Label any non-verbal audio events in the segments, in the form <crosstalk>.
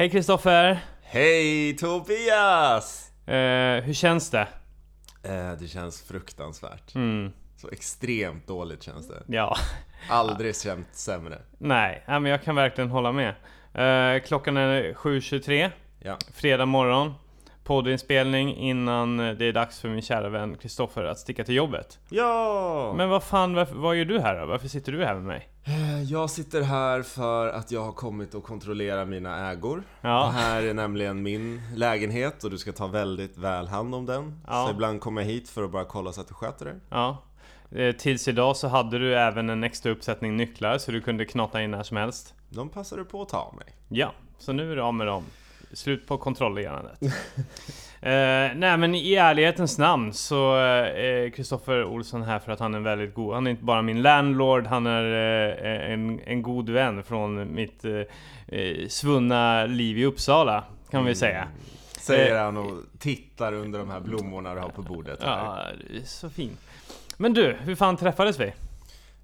Hej Kristoffer! Hej Tobias! Eh, hur känns det? Eh, det känns fruktansvärt. Mm, Så extremt dåligt känns det. ja, Aldrig känt sämre. nej, men jag kan verkligen hålla med. Eh, klockan är 7.23, Ja. fredag morgon. Poddinspelning innan det är dags för min kära vän Kristoffer att sticka till jobbet. Ja! Men vad fan, varför, vad gör du här då? Varför sitter du här med mig? Eh, Jag sitter här för att jag har kommit och kontrollera mina ägor. Ja. Och här är nämligen min lägenhet och du ska ta väldigt väl hand om den. Ja. Så ibland kommer jag hit för att bara kolla så att du sköter det. Ja. Eh, tills idag så hade du även en extra uppsättning nycklar så du kunde knata in när som helst. De passar du på att ta av mig. Ja, så nu är det av med dem. Slut på kontrollerandet. <laughs> eh, nej men i ärlighetens namn så eh, är Kristoffer Olsson här för att han är väldigt god. Han är inte bara min landlord, han är eh, en, en god vän från mitt eh, eh, svunna liv i Uppsala. Kan vi säga. Säger Eh, han och tittar under de här blommorna du har på bordet här. Ja, det är så fin. Men du, hur fan träffades vi?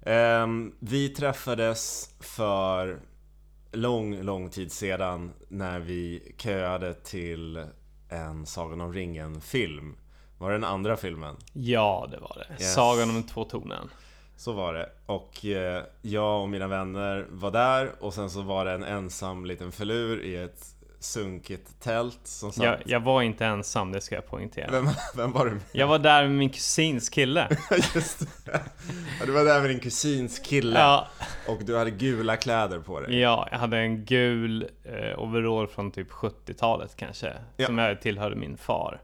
Ehm, vi träffades för lång, lång tid sedan när vi köade till en Sagan om ringen-film. Var det den andra filmen? Ja, det var det. Yes. Sagan om de två tornen. Så var det. Och eh, jag och mina vänner var där och sen så var det en ensam liten filur i ett sunkigt tält som satt... Jag, jag var inte ensam, det ska jag poängtera. Vem, vem var du med? Jag var där med min kusins kille. <laughs> Just det. Ja, du var där med din kusins kille Ja, och du hade gula kläder på dig. ja, jag hade en gul eh, overall från typ 70-talet kanske. Ja. Som jag tillhörde min far.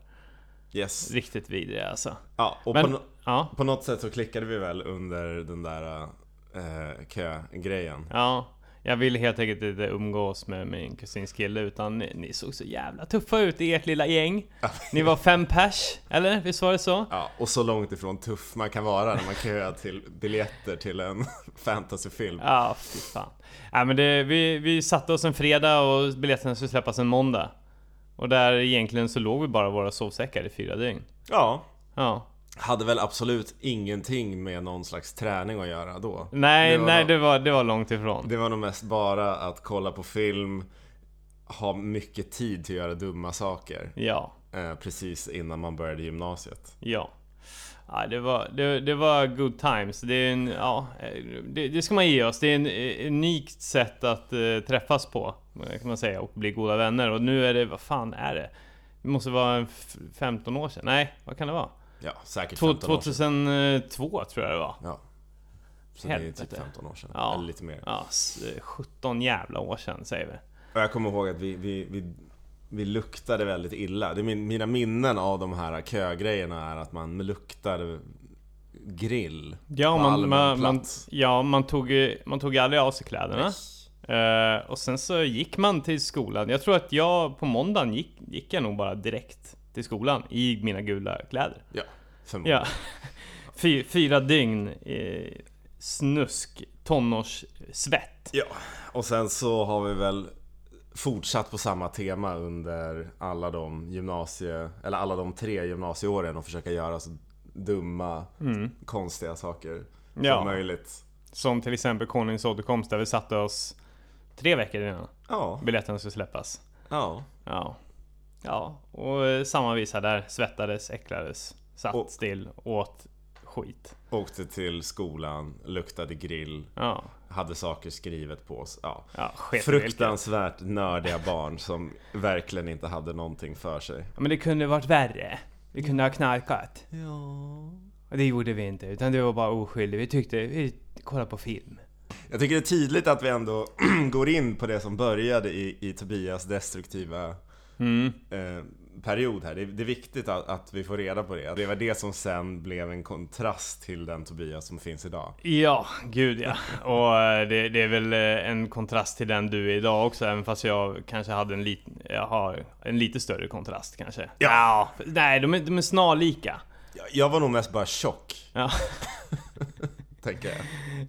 Yes. Riktigt vidrig alltså. Ja, och Men, på, no- ja, på något sätt så klickade vi väl under den där eh, kögrejen. ja. Jag ville helt enkelt inte umgås med min kusins kille utan ni, ni såg så jävla tuffa ut i ert lilla gäng. Ni var fem pers, eller? Visst var det så? Ja, och så långt ifrån tuff man kan vara när man köar till biljetter till en <laughs> fantasyfilm. Ja, fy fan. Nej, men det, vi, vi satte oss en fredag och biljetterna skulle släppas en måndag. Och där egentligen så låg vi bara våra sovsäckar i fyra dygn. Ja, Ja. Hade väl absolut ingenting med någon slags träning att göra då. Nej, Det var nej nog- det, var, det var långt ifrån. Det var nog mest bara att kolla på film, ha mycket tid till att göra dumma saker. Ja, Eh, precis innan man började gymnasiet. ja. Ja, det var, det, det var good times. Det, är en, ja, det, det ska man ge oss. Det är en eh, unikt sätt att eh, träffas på, kan man säga, och bli goda vänner. Och nu är det, vad fan är det? Det måste vara en f- 15 år sedan. Nej, vad kan det vara? Ja, säkert Två- 15 år sedan. 2002 tror jag det var. Ja. Så det är Helvete. typ 15 år sedan, Ja. eller lite mer. Ja, s- 17 jävla år sedan säger vi. Och jag kommer ihåg att vi, vi, vi, vi luktade väldigt illa. Det min, mina minnen av de här kögrejerna är att man luktade grill Ja, på man, man, man, plats. ja man, tog, man tog aldrig av sig kläderna. Eh, och sen så gick man till skolan. Jag tror att jag på måndagen gick, gick jag nog bara direkt till skolan i mina gula kläder. Ja, förmodligen. Ja. <laughs> Fy, fyra dygn eh, snusk tonårssvett. Ja, och sen så har vi väl fortsatt på samma tema under alla de gymnasie, eller alla de tre gymnasieåren och försöka göra så dumma, konstiga saker som Ja. möjligt. Som till exempel Konungens återkomst där vi satte oss tre veckor innan Ja, biljetterna skulle släppas. ja. Ja. Ja, och eh, samma visa där. Svettades, äcklades, satt Och- still, åt skit. Åkte till skolan, luktade grill, Ja, hade saker skrivet på oss. Ja. ja. Fruktansvärt nördiga barn som verkligen inte hade någonting för sig. Ja, men det kunde varit värre. Vi kunde ha knarkat. Ja. Och det gjorde vi inte, utan det var bara oskyldigt. Vi tyckte, vi kollade på film. Jag tycker det är tydligt att vi ändå <clears throat> går in på det som började i, i Tobias destruktiva Mm. eh, period här. Det är, det är viktigt att, att vi får reda på det. Det var det som sen blev en kontrast till den Tobias som finns idag. Ja, gud ja. Och eh, det, det är väl eh, en kontrast till den du är idag också, även fast jag kanske hade en, lit, jag har en lite större kontrast kanske. Ja. nej, de är, de är snarlika. Jag, jag var nog mest bara tjock, Ja. <laughs> tänker jag.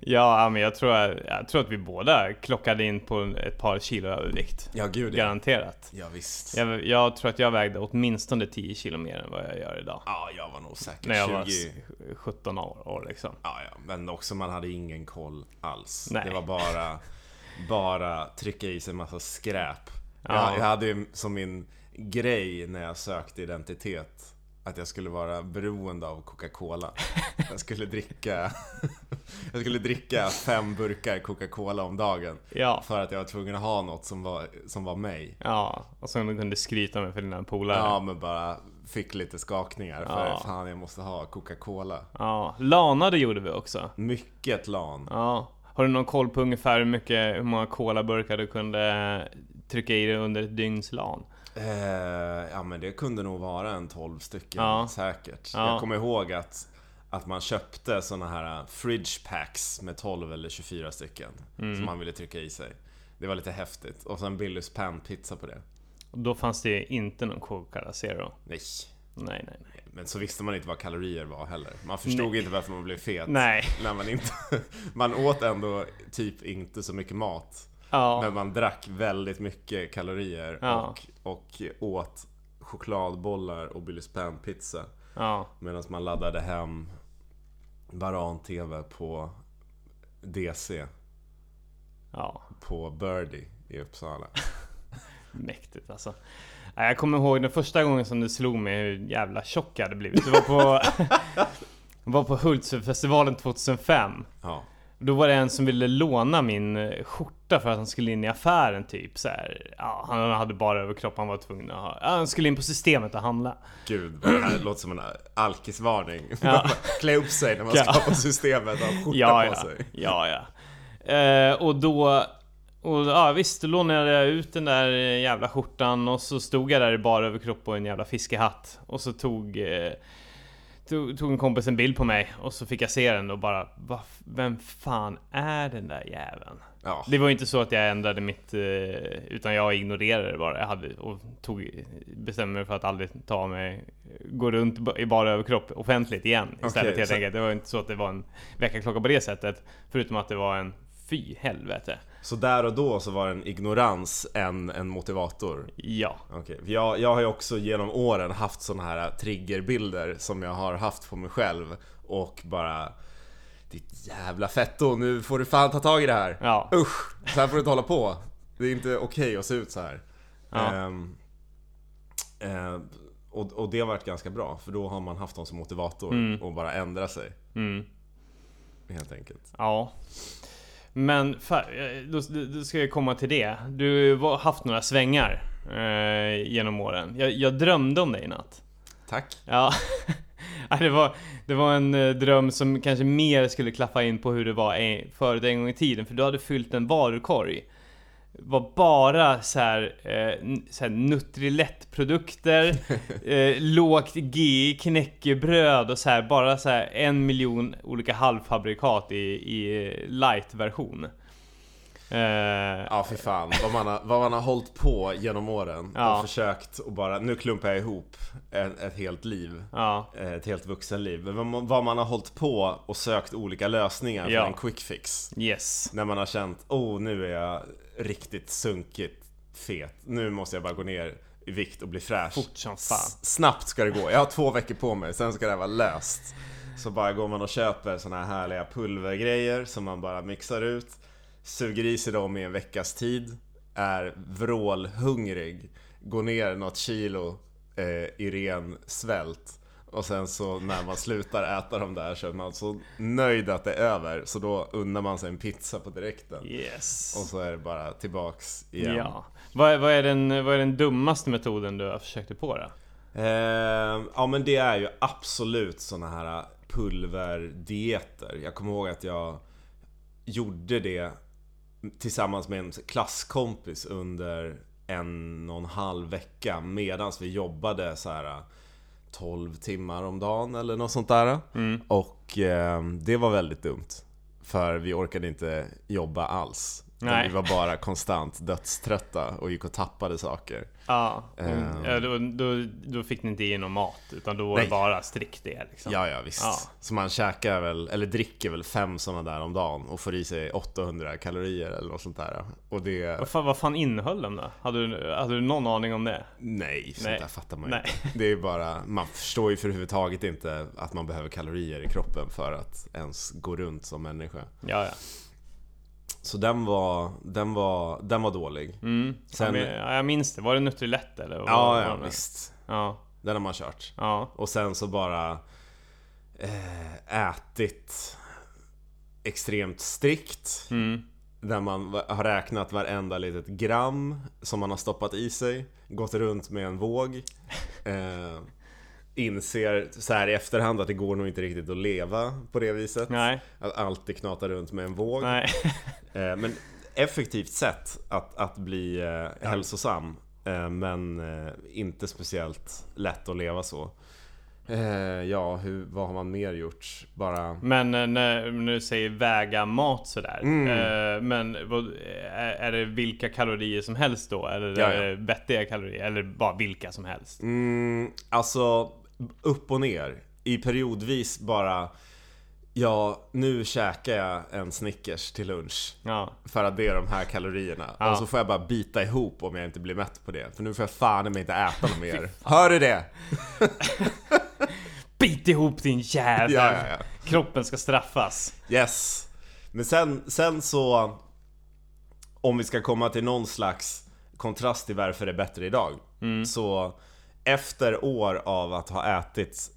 Ja, men jag tror, jag tror att vi båda klockade in på ett par kilo övervikt. Ja, gud. Garanterat. Ja, visst. Jag, jag tror att jag vägde åtminstone 10 kilo mer än vad jag gör idag. Ja, jag var nog säkert När jag 20. var s- 17 år, år liksom. Ja, ja, men också man hade ingen koll alls. Nej. Det var bara <laughs> bara trycka i sig massa skräp. Ja. Jag, jag hade ju som min grej när jag sökte identitet att jag skulle vara beroende av Coca-Cola. Jag skulle dricka <laughs> Jag skulle dricka fem burkar Coca-Cola om dagen. Ja. För att jag var tvungen att ha något som var, som var mig. Ja, och du kunde skryta med för dina polare. Ja, men bara fick lite skakningar för Ja. fan jag måste ha Coca-Cola. Ja, lanade gjorde vi också. Mycket LAN. Ja. Har du någon koll på ungefär hur mycket, hur många colaburkar du kunde trycka i dig under ett dygns LAN? Eh, ja men det kunde nog vara en 12 stycken Ja. säkert. Ja. Jag kommer ihåg att, att man köpte såna här uh, fridge packs med 12 eller 24 stycken. Mm. Som man ville trycka i sig. Det var lite häftigt. Och sen Billys panpizza på det. Då fanns det inte någon Coca-Cola Zero. Nej. Nej, nej, nej. Men så visste man inte vad kalorier var heller. Man förstod Nej. inte varför man blev fet. Nej. När man inte... <laughs> Man åt ändå typ inte så mycket mat. Ja. Men man drack väldigt mycket kalorier Ja. och, och åt chokladbollar och Billys panpizza. Ja. Medan man laddade hem Varan-TV på DC Ja. på Birdie i Uppsala. <laughs> Mäktigt alltså. Jag kommer ihåg den första gången som det slog mig hur jävla tjock jag hade blivit. Det var på, <laughs> var på Hultsfredsfestivalen 2005. Ja. Då var det en som ville låna min eh, skjorta för att han skulle in i affären typ så här. Ja, han hade bara överkropp, han var tvungen att ha. Ja, han skulle in på systemet och handla. Gud, det här låter som en alkisvarning. Ja. <laughs> Klä upp sig när man Ja. ska på systemet och ha skjorta Ja, på sig. Ja, ja. Eh, och då... Och ja visst, då lånade jag ut den där eh, jävla skjortan och så stod jag där i bara överkropp och en jävla fiskehatt. Och så tog... Eh, tog, tog en kompis en bild på mig och så fick jag se den och bara... Va, vem fan är den där jäveln? Ja. Det var inte så att jag ändrade mitt... Eh, utan jag ignorerade det bara. Jag hade, och tog, bestämde mig för att aldrig ta mig... Gå runt i bara överkropp offentligt igen. Istället Okej, helt så- enkelt. Det var inte så att det var en väckarklocka på det sättet. Förutom att det var en... Fy helvete. Så där och då så var en ignorans en, en motivator? Ja. För jag, jag har ju också genom åren haft såna här triggerbilder som jag har haft på mig själv och bara Ditt jävla fetto, nu får du fan ta tag i det här! Ja. Usch! Så här får du inte hålla på! Det är inte okej att se ut så här. Ja. Ehm, eh, och, och det har varit ganska bra, för då har man haft dem som motivator Mm. och bara ändra sig. Mm. Helt enkelt. Ja. Men eh, då, då ska jag komma till det. Du har haft några svängar eh, genom åren. Jag, jag drömde om dig i natt. Tack! Ja. <laughs> Ja, det, var, det var en eh, dröm som kanske mer skulle klaffa in på hur det var eh, förut en gång i tiden. För du hade fyllt en varukorg. Var bara så här, eh, så här Nutrilett-produkter, <laughs> eh, lågt GI knäckebröd och så här, bara så här en miljon olika halvfabrikat i, i light-version. Eh, Ja för fan, vad man har, vad man har hållit på genom åren Ja. och försökt och bara, nu klumpar jag ihop ett, ett helt liv. ja, Ett helt vuxenliv. Vad man, vad man har hållit på och sökt olika lösningar Ja. för en quick fix. yes. När man har känt, oh nu är jag riktigt sunkigt fet. Nu måste jag bara gå ner i vikt och bli fräsch. Fort som fan. S- snabbt ska det gå. Jag har två veckor på mig, sen ska det här vara löst. Så bara går man och köper såna här härliga pulvergrejer som man bara mixar ut. Suger i sig dem i en veckas tid. Är vrålhungrig. Går ner något kilo eh, i ren svält. Och sen så när man slutar äta de där så är man så nöjd att det är över. Så då unnar man sig en pizza på direkten. Yes. Och så är det bara tillbaks igen. Ja. Vad, är- vad, är den, vad är den dummaste metoden du har försökt på då? Eh, ja men det är ju absolut såna här pulverdieter. Jag kommer ihåg att jag gjorde det tillsammans med en klasskompis under en och en halv vecka medans vi jobbade så här 12 timmar om dagen eller något sånt där. Mm. Och eh, det var väldigt dumt. För vi orkade inte jobba alls. Nej. Vi var bara konstant dödströtta och gick och tappade saker. Ja, Ehm. ja då, då, då fick ni inte i någon mat utan då var det bara strikt det liksom. Ja, ja visst. Ja. Så man käkar väl, eller dricker väl fem sådana där om dagen och får i sig 800 kalorier eller något sånt där. Och det... Vad, fan, vad fan innehöll de då? Hade du, hade du någon aning om det? Nej, sånt Nej. där fattar man ju Nej. inte. Det är bara, man förstår ju för överhuvudtaget inte att man behöver kalorier i kroppen för att ens gå runt som människa. Ja, ja. Så den var, den var, den var dålig. Mm. Sen- ja, jag minns det. Var det Nutrilett eller? vad Ja, ja det? visst. Ja, Den har man kört. ja. Och sen så bara eh, ätit extremt strikt. Mm. Där man har räknat varenda litet gram som man har stoppat i sig. Gått runt med en våg. <laughs> Eh, inser så här i efterhand att det går nog inte riktigt att leva på det viset. Nej, Att alltid knata runt med en våg. nej. <laughs> Eh, men effektivt sätt att, att bli eh, hälsosam. Eh, men inte speciellt lätt att leva så. Ja, hur, vad har man mer gjort? Bara... Men när, när du säger väga mat sådär. Mm. Men är, det vilka kalorier som helst då? Eller Ja, är ja. det vettiga kalorier? Eller bara vilka som helst? Mm, alltså, upp och ner. I periodvis bara... Ja, nu käkar jag en Snickers till lunch. Ja. För att det är de här kalorierna. Ja. Och så får jag bara bita ihop om jag inte blir mätt på det. För nu får jag fan mig inte äta något <laughs> mer. Hör du det? <laughs> Bit ihop din jävel! Ja, ja. Kroppen ska straffas. Yes. Men sen, sen så... Om vi ska komma till någon slags kontrast till varför det är bättre idag. Så efter år av att ha ätit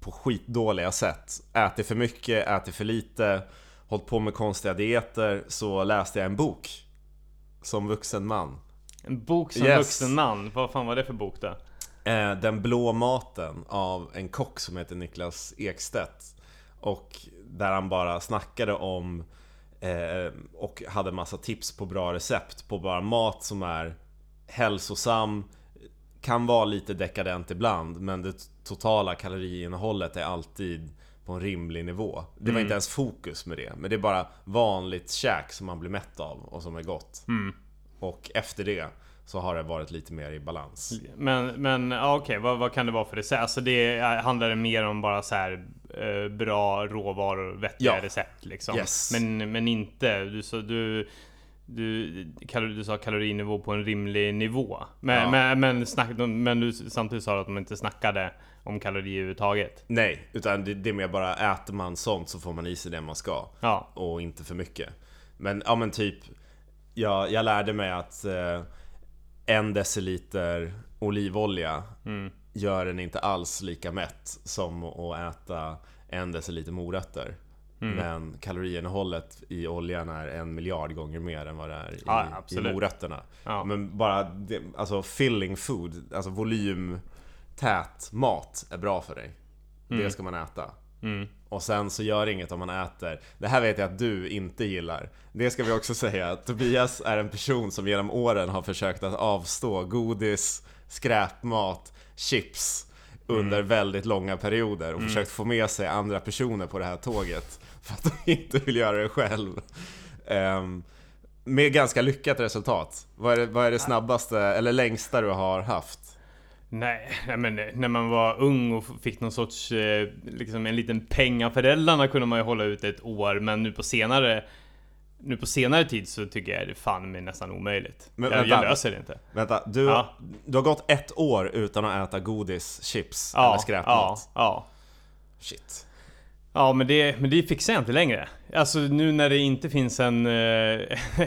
på skitdåliga sätt, ätit för mycket, ätit för lite, hållit på med konstiga dieter, så läste jag en bok. Som vuxen man. En bok som Yes. vuxen man. Vad fan var det för bok då? Eh, Den blå maten av en kock som heter Niklas Ekstedt. Och där han bara snackade om eh, och hade massa tips på bra recept på bara mat som är hälsosam, kan vara lite dekadent ibland, men det totala kaloriinnehållet är alltid på en rimlig nivå. Det var inte ens fokus med det, men det är bara vanligt käk som man blir mätt av och som är gott. Och efter det så har det varit lite mer i balans. Men, men ja, okej, vad, vad kan det vara för recept? Alltså det är- handlar det mer om bara så här eh, bra råvaror, vettiga Ja. recept liksom? Yes. Men, men inte, du, så, du, du, du sa kalorinivå på en rimlig nivå. Men, Ja. men, men, snack, men du samtidigt sa att de inte snackade om kalorier överhuvudtaget. Nej, utan det, det är mer bara äter man sånt så får man i sig det man ska. Ja, Och inte för mycket. Men ja men typ, jag, jag lärde mig att eh, en deciliter olivolja mm. gör en inte alls lika mätt som att äta en deciliter morötter. Mm. Men kaloriinnehållet i oljan är en miljard gånger mer än vad det är i, Ja, i morötterna. Ja. Men bara, det, alltså filling food, alltså volymtät mat är bra för dig. Det ska man äta. Mm. Och sen så gör det inget om man äter. Det här vet jag att du inte gillar. Det ska vi också <laughs> säga. Tobias är en person som genom åren har försökt att avstå godis, skräpmat, chips under väldigt långa perioder och försökt få med sig andra personer på det här tåget för att de inte vill göra det själv. Ehm, med ganska lyckat resultat. Vad är, det, vad är det snabbaste eller längsta du har haft? Nej, nej, men när man var ung och fick någon sorts, eh, liksom en liten peng av föräldrarna kunde man ju hålla ut ett år, men nu på senare nu på senare tid så tycker jag det fan mig nästan omöjligt. Men jag, vänta. jag löser det inte. Vänta, du, Ja. du har gått ett år utan att äta godis, chips Ja, eller skräpmat? ja, ja. Shit. Ja men det, men det fixar jag inte längre. Alltså nu när det inte finns en, eh,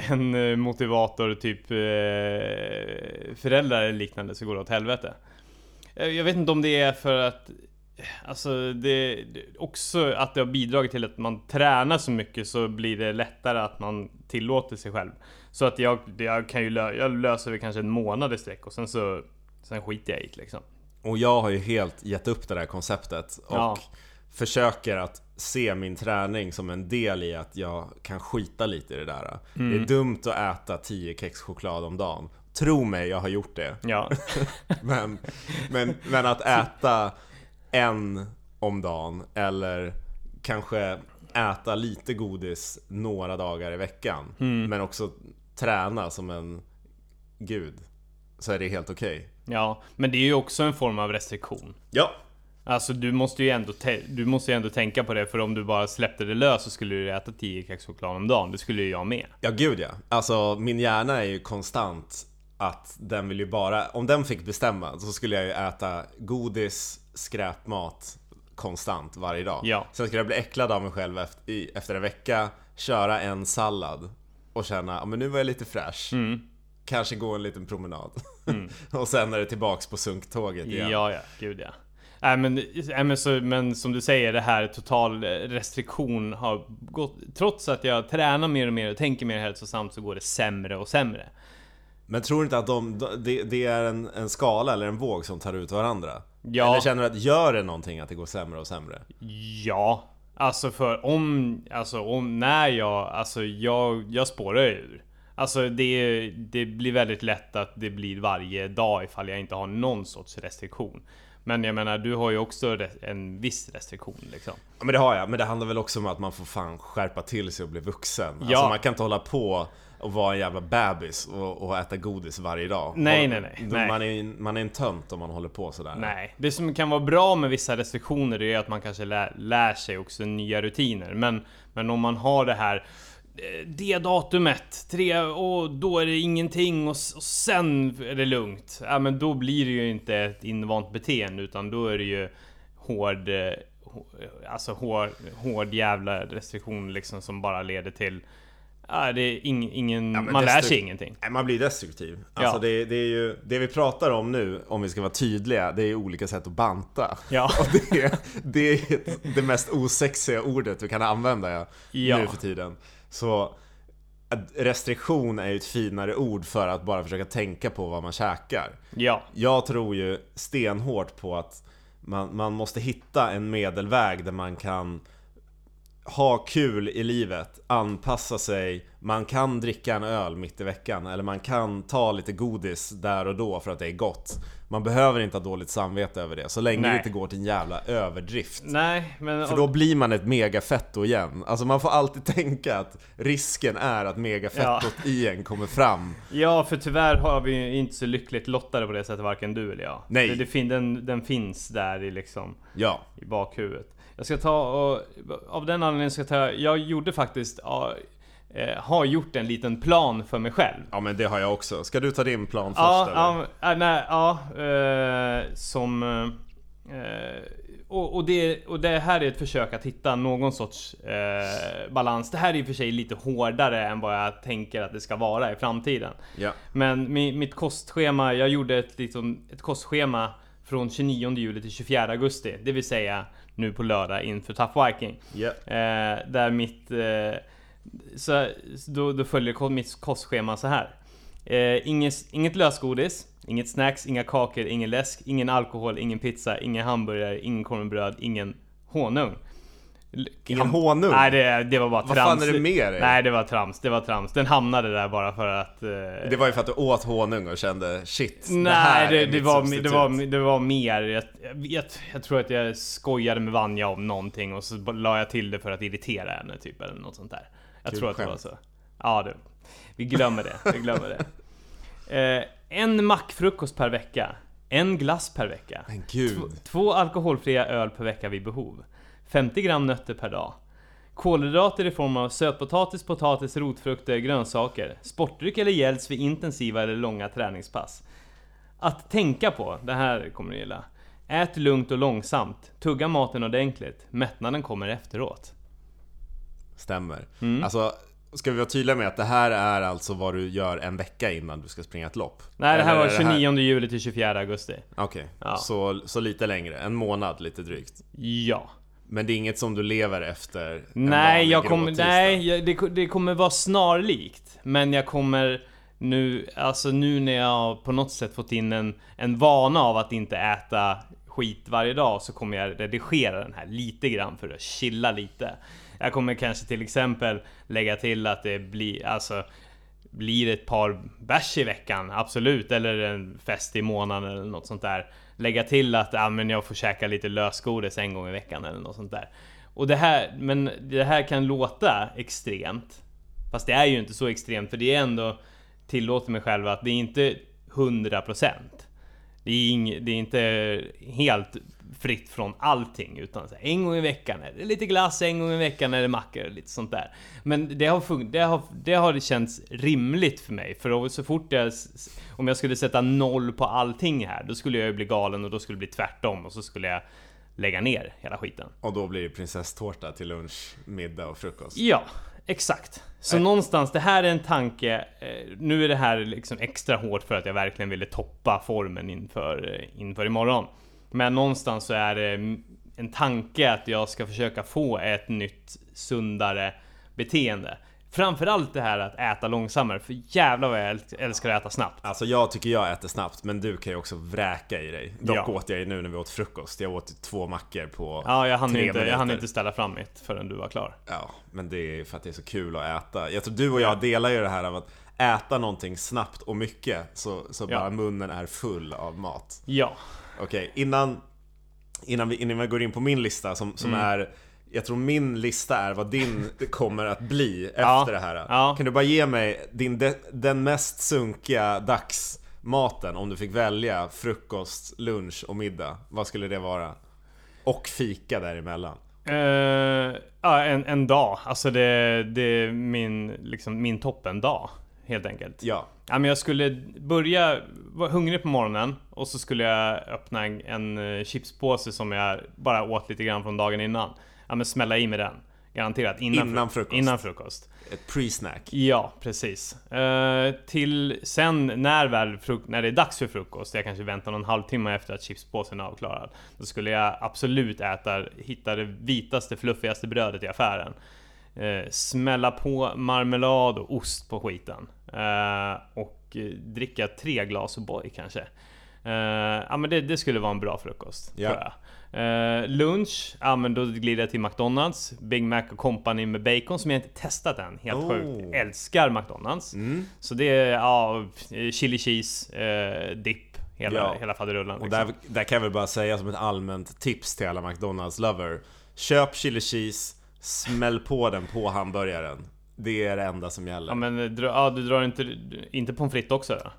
<laughs> en motivator typ eh, föräldrar eller liknande så går det åt helvete. Eh, Jag vet inte om det är för att Alltså det också att det har bidragit till att man tränar så mycket så blir det lättare att man tillåter sig själv. Så att jag, jag kan ju lö, jag löser det kanske en månad i sträck och sen så Sen skiter jag i det liksom. Och jag har ju helt gett upp det där konceptet och Ja. Försöker att se min träning som en del i att jag kan skita lite i det där. Mm. Det är dumt att äta 10 kex choklad om dagen. Tro mig, jag har gjort det. Ja. <laughs> Men, men, men att äta en om dagen eller kanske äta lite godis några dagar i veckan. Mm. Men också träna som en gud. Så är det helt okej. Ja, men det är ju också en form av restriktion. Ja, Alltså du måste ju ändå, du måste ju ändå tänka på det för om du bara släppte det lös så skulle du äta 10 kex choklad om dagen. Det skulle ju jag med. Ja gud ja. Alltså min hjärna är ju konstant att den vill ju bara, om den fick bestämma så skulle jag ju äta godis, skräpmat konstant varje dag. Ja. Sen skulle jag bli äcklad av mig själv efter, i, efter en vecka, köra en sallad och känna, men nu var jag lite fräsch. Mm. Kanske gå en liten promenad. <laughs> och sen är det tillbaks på sunktåget igen. Ja, ja, gud ja. Nej men, nej, men, så, men som du säger, det här total restriktion har gått... Trots att jag tränar mer och mer och tänker mer hälsosamt så går det sämre och sämre. Men tror du inte att de, det, det är en, en skala eller en våg som tar ut varandra? Ja. Eller känner du att gör det någonting att det går sämre och sämre? Ja, alltså för om, alltså om när jag, alltså jag, jag spårar ur. Alltså det, det blir väldigt lätt att det blir varje dag ifall jag inte har någon sorts restriktion. Men jag menar, du har ju också en viss restriktion liksom. Ja men det har jag, men det handlar väl också om att man får fan skärpa till sig och bli vuxen. Ja. Alltså man kan inte hålla på och vara en jävla bebis och, och äta godis varje dag. Nej, och, nej, nej, nej. Man är, man är en tönt om man håller på sådär. Nej, det som kan vara bra med vissa restriktioner är att man kanske lär, lär sig också nya rutiner. Men, men om man har det här det datumet, tre, och då är det ingenting och, och sen är det lugnt. Ja men då blir det ju inte ett invant beteende utan då är det ju hård, eh, hå- alltså hård, hård jävla restriktion liksom som bara leder till Ja, det är ing, ingen, Ja, man lär sig ingenting. Nej, man blir destruktiv. Alltså Ja. det, det är ju, det vi pratar om nu, om vi ska vara tydliga, det är olika sätt att banta. Ja. <laughs> Och det är, det är det mest osexiga ordet du kan använda Ja. nu för tiden. Så restriktion är ju ett finare ord för att bara försöka tänka på vad man käkar. Ja. Jag tror ju stenhårt på att man, man måste hitta en medelväg där man kan ha kul i livet, anpassa sig, man kan dricka en öl mitt i veckan eller man kan ta lite godis där och då för att det är gott. Man behöver inte ha dåligt samvete över det, så länge Nej. det inte går till en jävla överdrift. Nej, men... För då blir man ett megafetto igen. Alltså man får alltid tänka att risken är att megafettot i en kommer fram. Ja, för tyvärr har vi ju inte så lyckligt lottade på det sättet, varken du eller jag. Nej. Det, det fin, den, den finns där i liksom Ja. i bakhuvudet. Jag ska ta och av den anledningen ska jag ta, jag gjorde faktiskt, ja, eh, har gjort en liten plan för mig själv. Ja men det har jag också. Ska du ta din plan först Ja, eller? ja, äh, nej, ja, eh, som... Eh, och, och, det, och det här är ett försök att hitta någon sorts eh, balans. Det här är i och för sig lite hårdare än vad jag tänker att det ska vara i framtiden. Ja. Men mi, mitt kostschema, jag gjorde ett, liksom, ett kostschema från 29 juli till 24 augusti. Det vill säga nu på lördag inför Tough Viking. Ja. Eh, där mitt... Eh, så, då, då följer mitt kostschema så här. Eh, inget, inget lösgodis, inget snacks, inga kakor, ingen läsk, ingen alkohol, ingen pizza, ingen hamburgare, ingen korvbröd, ingen honung. Ingen honung? Nej det, det var bara Vad trams. fan är det med dig? Nej det var trams, det var trams. Den hamnade där bara för att... Eh, Det var ju för att du åt honung och kände shit, det Nej, här det, är det, mitt var, substitut. det, var, det var mer. Jag, jag, jag tror att jag skojade med Vanja om någonting och så la jag till det för att irritera henne typ eller något sånt där. Jag tror att det var så. Ja, det, vi glömmer det. Vi glömmer det. <laughs> Eh, en mackfrukost per vecka. En glass per vecka. Men gud. Två, två alkoholfria öl per vecka vid behov. 50 gram nötter per dag. Kolhydrater i form av sötpotatis, potatis, rotfrukter, grönsaker. Sportdryck eller gälls vid intensiva eller långa träningspass. Att tänka på, det här kommer du gilla. Ät lugnt och långsamt. Tugga maten ordentligt. Mättnaden kommer efteråt. Stämmer. Mm. Alltså, ska vi vara tydliga med att det här är alltså vad du gör en vecka innan du ska springa ett lopp? Nej, det här Eller var är 29 juli till 24 augusti. Okej, Ja. så, så lite längre. En månad lite drygt. Ja. Men det är inget som du lever efter en Nej, jag kommer, nej jag, det, det kommer vara snarlikt. Men jag kommer nu, alltså nu när jag på något sätt fått in en, en vana av att inte äta skit varje dag så kommer jag redigera den här lite grann för att chilla lite. Jag kommer kanske till exempel lägga till att det blir, alltså blir ett par bärs i veckan, absolut. Eller en fest i månaden eller något sånt där. Lägga till att ja, men jag får käka lite lösgodis en gång i veckan eller något sånt där. Och det här, men det här kan låta extremt. Fast det är ju inte så extremt för det är ändå tillåter mig själv att det är inte 100%. Det är, ing, det är inte helt fritt från allting utan här, en gång i veckan är det lite glass, en gång i veckan är det mackor och lite sånt där. Men det har, fun- det har, det har det känts rimligt för mig för så fort jag om jag skulle sätta noll på allting här då skulle jag ju bli galen och då skulle det bli tvärtom och så skulle jag lägga ner hela skiten. Och då blir det prinsesstårta till lunch, middag och frukost. Ja, Exakt. Så någonstans, det här är en tanke. eh, Nu är det här liksom extra hårt för att jag verkligen ville toppa formen inför, eh, inför imorgon. Men någonstans så är det mm, en tanke att jag ska försöka få ett nytt sundare beteende. Framförallt det här att äta långsammare, för jävlar vad jag äl- älskar att äta snabbt. Alltså jag tycker jag äter snabbt, men du kan ju också vräka i dig. Dock Ja. åt jag ju nu när vi åt frukost. Jag åt två mackor på Ja, jag hann, tre inte, jag hann minuter. inte ställa fram mitt förrän du var klar. Ja, men det är för att det är så kul att äta. Jag tror du och jag delar ju det här av att äta någonting snabbt och mycket så, så Ja. bara munnen är full av mat. Ja. Okej, innan, innan, vi, innan vi går in på min lista som, som Mm. är jag tror min lista är vad din <laughs> kommer att bli Ja, efter det här. ja. Kan du bara ge mig din, de, den mest sunkiga dagsmaten om du fick välja frukost, lunch och middag? Vad skulle det vara? Och fika däremellan. Ja, en, en dag. Alltså det, det är min, liksom, min toppendag. Helt enkelt. Ja, Ja, men jag skulle börja vara hungrig på morgonen och så skulle jag öppna en, en eh, chipspåse som jag bara åt lite grann från dagen innan. Ja men smälla i med den. Garanterat innan, Innan fru- frukost. Innan frukost. ett pre-snack. Ja, precis. Eh, till sen när väl fruk- när det är dags för frukost, jag kanske väntar någon halvtimme efter att chipspåsen är avklarad. Då skulle jag absolut äta, hitta det vitaste, fluffigaste brödet i affären. Eh, smälla på marmelad och ost på skiten. Eh, och dricka tre glas O'boy kanske. Ja men det, det skulle vara en bra frukost. Ja. Tror jag. Eh, lunch, ja men då glider jag till McDonalds. Big Mac och Company med bacon som jag inte testat än. Helt Oh. sjukt. Älskar McDonalds. Mm. Så det är ja, chili cheese, eh, dipp, hela, Ja. hela faderullan. Och Liksom. där, där kan jag väl bara säga som ett allmänt tips till alla McDonalds lover. Köp chili cheese, smäll på den på hamburgaren. Det är det enda som gäller. Ja men eh, dra, ja, du drar inte, inte pommes frites också då?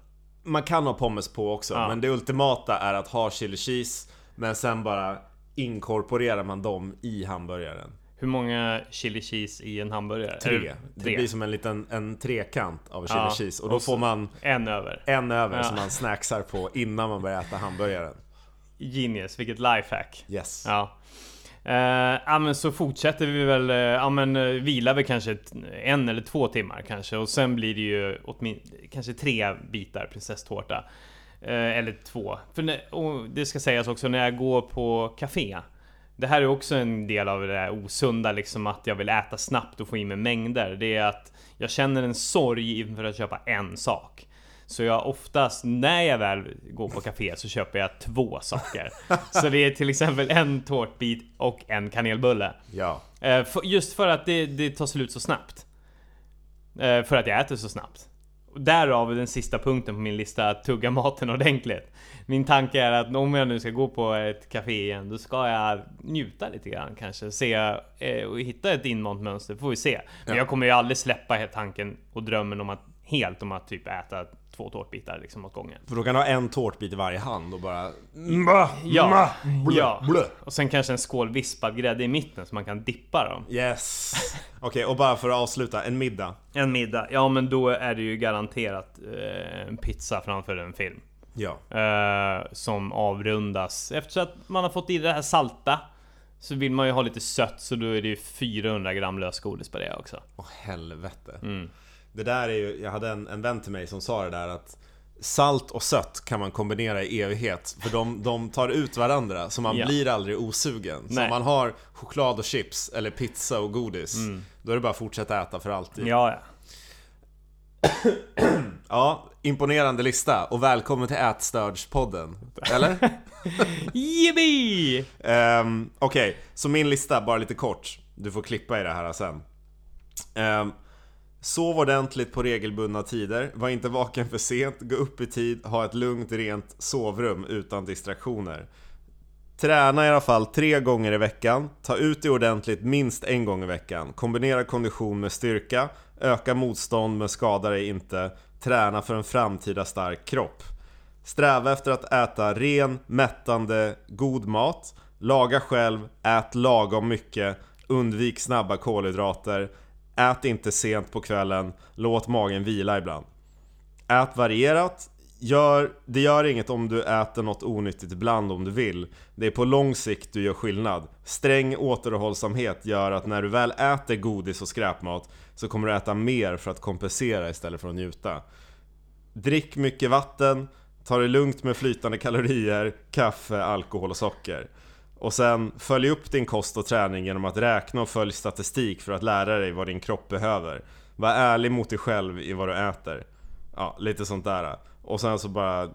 Man kan ha pommes på också, Ja. men det ultimata är att ha chili cheese, men sen bara inkorporerar man dem i hamburgaren. Hur många chili cheese i en hamburgare? Tre. Det tre. blir som en liten en trekant av chili Ja. cheese. Och då Och får man En över. en över Ja. som man snacksar på innan man börjar äta hamburgaren. Genius, vilket lifehack. Yes. Ja. Uh, ja men så fortsätter vi väl, eh, ja men uh, vilar vi kanske en eller två timmar kanske och sen blir det ju åtmin, kanske tre bitar prinsesstårta. Eh, eller två. För när, och det ska sägas också när jag går på café. Det här är också en del av det där osunda liksom att jag vill äta snabbt och få i mig mängder. Det är att jag känner en sorg inför att köpa en sak. Så jag oftast, när jag väl går på café så köper jag två saker. <laughs> Så det är till exempel en tårtbit och en kanelbulle. Ja. Eh, just för att det, det tar slut så snabbt. Eh, för att jag äter så snabbt. Därav den sista punkten på min lista, att tugga <laughs> maten ordentligt. Min tanke är att om jag nu ska gå på ett café igen, då ska jag njuta lite grann kanske. Se eh, och hitta ett invant mönster, får vi se. Men Ja. jag kommer ju aldrig släppa tanken och drömmen om att helt om att typ äta två tårtbitar liksom åt gången. För då kan du ha en tårtbit i varje hand och bara... Ja, blö, ja. blö. Och sen kanske en skål vispad grädde i mitten så man kan dippa dem. Yes! <laughs> Okej, och bara för att avsluta, en middag. En middag, ja men då är det ju garanterat eh, en pizza framför en film. Ja. Eh, som avrundas. Efter att man har fått i det här salta så vill man ju ha lite sött så då är det ju 400 gram lösgodis på det också. Åh helvete. Mm. Det där är ju, jag hade en, en vän till mig som sa det där att Salt och sött kan man kombinera i evighet För de, de tar ut varandra så man Ja. blir aldrig osugen Så Nej. om man har choklad och chips eller pizza och godis Då är det bara att fortsätta äta för alltid Ja, ja. <clears throat> Ja, imponerande lista och välkommen till Ätstörds-podden Eller? <laughs> Yippee! Um, Okej, så min lista, bara lite kort. Du får klippa i det här sen. Um, sov ordentligt på regelbundna tider, var inte vaken för sent, gå upp i tid, ha ett lugnt, rent sovrum utan distraktioner. Träna i alla fall tre gånger i veckan, ta ut det ordentligt minst en gång i veckan, kombinera kondition med styrka, öka motstånd men skada dig inte, träna för en framtida stark kropp. Sträva efter att äta ren, mättande, god mat. Laga själv, ät lagom mycket. Undvik snabba kolhydrater. Ät inte sent på kvällen. Låt magen vila ibland. Ät varierat. Gör, det gör inget om du äter något onyttigt ibland om du vill. Det är på lång sikt du gör skillnad. Sträng återhållsamhet gör att när du väl äter godis och skräpmat så kommer du äta mer för att kompensera istället för att njuta. Drick mycket vatten, ta det lugnt med flytande kalorier, kaffe, alkohol och socker. Och sen följ upp din kost och träning genom att räkna och följ statistik för att lära dig vad din kropp behöver. Var ärlig mot dig själv i vad du äter. Ja, lite sånt där. Och sen så bara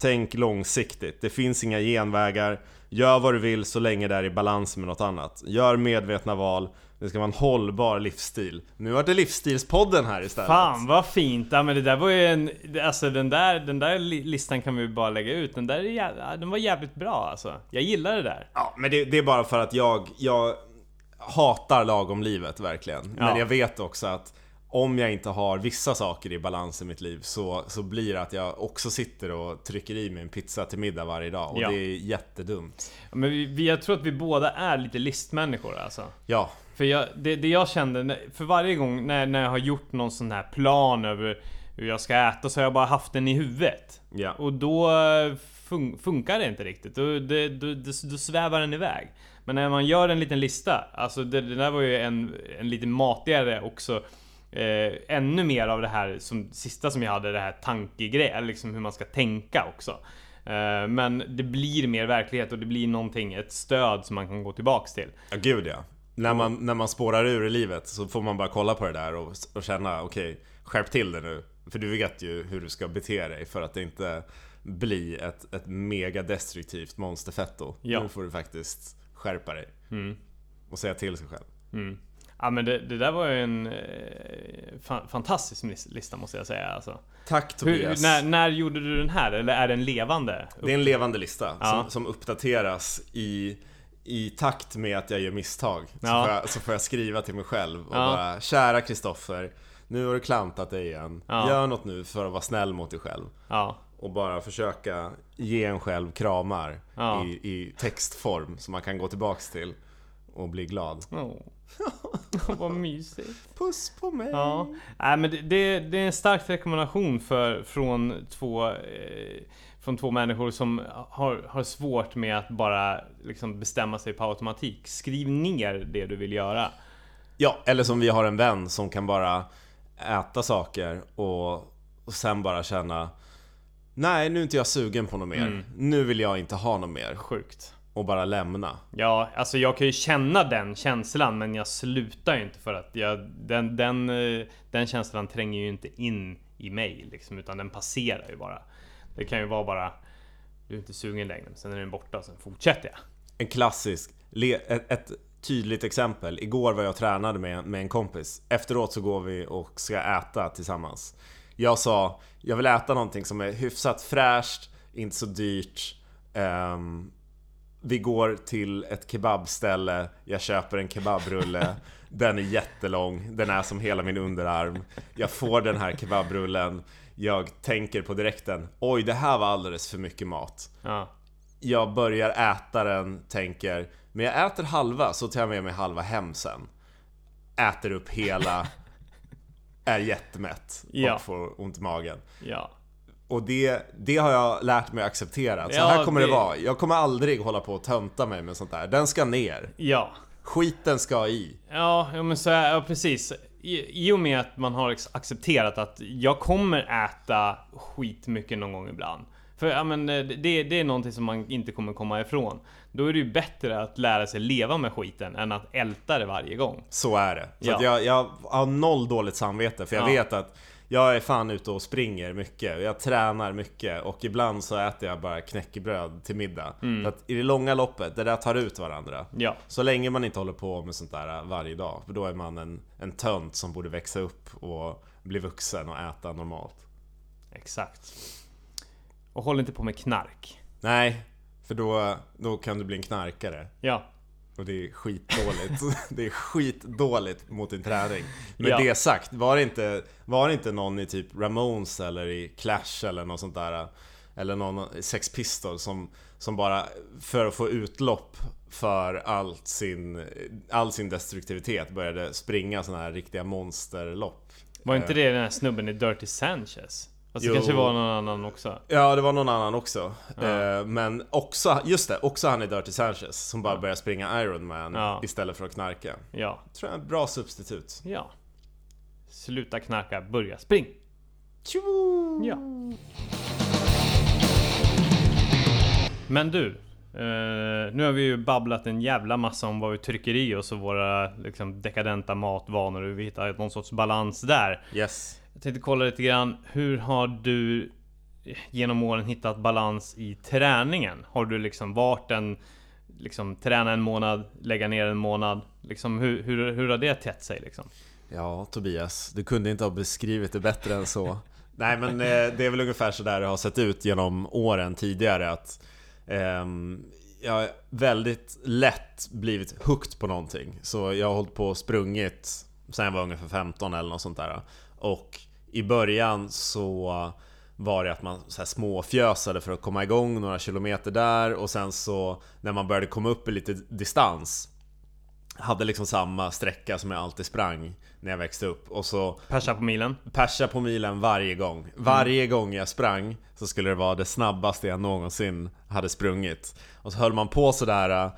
Tänk långsiktigt. Det finns inga genvägar. Gör vad du vill så länge det är i balans med något annat. Gör medvetna val. Det ska vara en hållbar livsstil. Nu var det livsstilspodden här istället. Fan vad fint! Ja men det där var ju en... Alltså den där, den där listan kan vi bara lägga ut. Den där är jävla, den var jävligt bra alltså. Jag gillar det där. Ja, men det, det är bara för att jag, jag hatar lagom livet verkligen. Men Ja. jag vet också att om jag inte har vissa saker i balans i mitt liv så, så blir det att jag också sitter och trycker i mig en pizza till middag varje dag. Och Ja. det är jättedumt. Men vi, jag tror att vi båda är lite listmänniskor alltså. Ja, För jag, det, det jag kände, för varje gång när, när jag har gjort någon sån här plan över hur jag ska äta så har jag bara haft den i huvudet. ja. Och då eh, fun funkar det inte riktigt. Då, det, då, då, då svävar den iväg. Men när man gör en liten lista, alltså det, det där var ju en, en lite matigare också. Eh, ännu mer av det här som sista som jag hade, det här tankegrej, eller liksom hur man ska tänka också. Eh, men det blir mer verklighet och det blir någonting, ett stöd som man kan gå tillbaks till. Ja, gud ja. När man, när man spårar ur i livet så får man bara kolla på det där och, och känna okej, skärp till det nu. För du vet ju hur du ska bete dig för att det inte blir ett, ett mega destruktivt monsterfetto. Ja. Nu får du faktiskt skärpa dig. Mm. Och säga till sig själv. Mm. Ja men det, det där var ju en eh, fa fantastisk lis- lista måste jag säga alltså. Tack Hur, Tobias. när, när gjorde du den här? Eller är den levande? Det är en levande lista Ja. som, som uppdateras i, i takt med att jag gör misstag. Så, Ja. får, jag, så får jag skriva till mig själv och Ja. bara Kära Kristoffer, nu har du klantat dig igen. Ja. Gör något nu för att vara snäll mot dig själv. Och bara försöka ge en själv kramar i, i textform som man kan gå tillbaks till och bli glad. Åh. <laughs> Vad mysigt. Puss på mig! Ja. Nej men det, det, det är en stark rekommendation för, från två eh, från två människor som har, har svårt med att bara liksom bestämma sig på automatik. Skriv ner det du vill göra. Ja, eller som vi har en vän som kan bara äta saker och, och sen bara känna Nej, nu är inte jag sugen på något mer. Mm. Nu vill jag inte ha något mer. Sjukt. Och bara lämna. Ja, alltså jag kan ju känna den känslan men jag slutar ju inte för att jag, den, den, eh, den känslan tränger ju inte in i mig liksom, utan den passerar ju bara. Det kan ju vara bara Du är inte sugen längre, men sen är den borta och sen fortsätter jag. En klassisk, ett, ett tydligt exempel. Igår var jag och tränade med, med en kompis. Efteråt så går vi och ska äta tillsammans. Jag sa, jag vill äta någonting som är hyfsat fräscht, inte så dyrt. Um, vi går till ett kebabställe, jag köper en kebabrulle. Den är jättelång, den är som hela min underarm. Jag får den här kebabrullen. Jag tänker på direkten, oj det här var alldeles för mycket mat Ja. jag börjar äta den, tänker Men jag äter halva så tar jag med mig halva hem sen Äter upp hela <laughs> Är jättemätt och Ja. får ont i magen Ja. Och det, det har jag lärt mig att acceptera Så Ja, här kommer det... det- vara Jag kommer aldrig hålla på och tönta mig med sånt där Den ska ner Ja. Skiten ska i Ja, men så är, ja, precis. I, och med att man har accepterat att jag kommer äta skit mycket någon gång ibland. För ja, men, eh, det, det är någonting som man inte kommer komma ifrån. Då är det ju bättre att lära sig leva med skiten än att älta det varje gång. Så är det. Så Ja. jag, jag har noll dåligt samvete för jag Ja. vet att jag är fan ute och springer mycket och jag tränar mycket och ibland så äter jag bara knäckebröd till middag. Mm. För att i det långa loppet, det där tar ut varandra. Ja, Så länge man inte håller på med sånt där varje dag, för då är man en, en tönt som borde växa upp och bli vuxen och äta normalt. exakt. Och håll inte på med knark. Nej, för då, då kan du bli en knarkare. Ja, Och det är skitdåligt. <laughs> det är skitdåligt mot din träning. Med Ja. det sagt, var det, inte, var det inte någon i typ Ramones eller i Clash eller något sånt där Eller någon Sex Pistols som, som bara för att få utlopp för allt sin, all sin destruktivitet började springa såna här riktiga monsterlopp. var inte det den här snubben i Dirty Sanchez? Fast det Jo. kanske var någon annan också. Ja, det var någon annan också. Ja. Eh, men också, just det, också han är Dirty Sanchez som bara börjar springa Ironman Ja. istället för att knarka. Ja, Tror jag är ett bra substitut. ja. Sluta knarka, börja spring! Ja. Men du, eh, nu har vi ju babblat en jävla massa om vad vi trycker i oss och våra liksom, dekadenta matvanor och vi hittar någon sorts balans där. Yes. Jag tänkte kolla lite grann, hur har du genom åren hittat balans i träningen? Har du liksom varit en liksom träna en månad, lägga ner en månad? Liksom hur, hur, hur har det tätt sig liksom? Ja, Tobias, du kunde inte ha beskrivit det bättre än så. Nej, men eh, det är väl ungefär så där det har sett ut genom åren tidigare att eh, jag har väldigt lätt blivit hooked på någonting. Så jag har hållit på och sprungit sen jag var ungefär 15 eller något sånt där. Och i början så var det att man så här småfjösade för att komma igång några kilometer där och sen så när man började komma upp i lite distans hade liksom samma sträcka som jag alltid sprang när jag växte upp och så Persa på milen? persa på milen varje gång. Varje gång jag sprang så skulle det vara det snabbaste jag någonsin hade sprungit. Och så höll man på sådär, äh,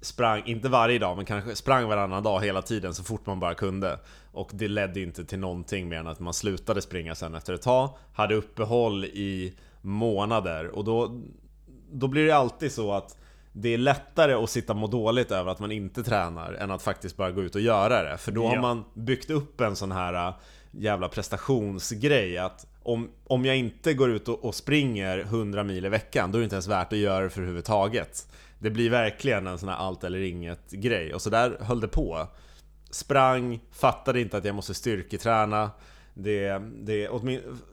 sprang, inte varje dag men kanske sprang varannan dag hela tiden så fort man bara kunde. Och det ledde inte till någonting mer än att man slutade springa sen efter ett tag, hade uppehåll i månader och då, då blir det alltid så att det är lättare att sitta och må dåligt över att man inte tränar än att faktiskt bara gå ut och göra det. För då har Ja. man byggt upp en sån här äh, jävla prestationsgrej att om, om jag inte går ut och, och springer 100 mil i veckan då är det inte ens värt att göra det för överhuvudtaget. Det blir verkligen en sån här allt eller inget grej och så där höll det på. Sprang, fattade inte att jag måste styrketräna. Det, det,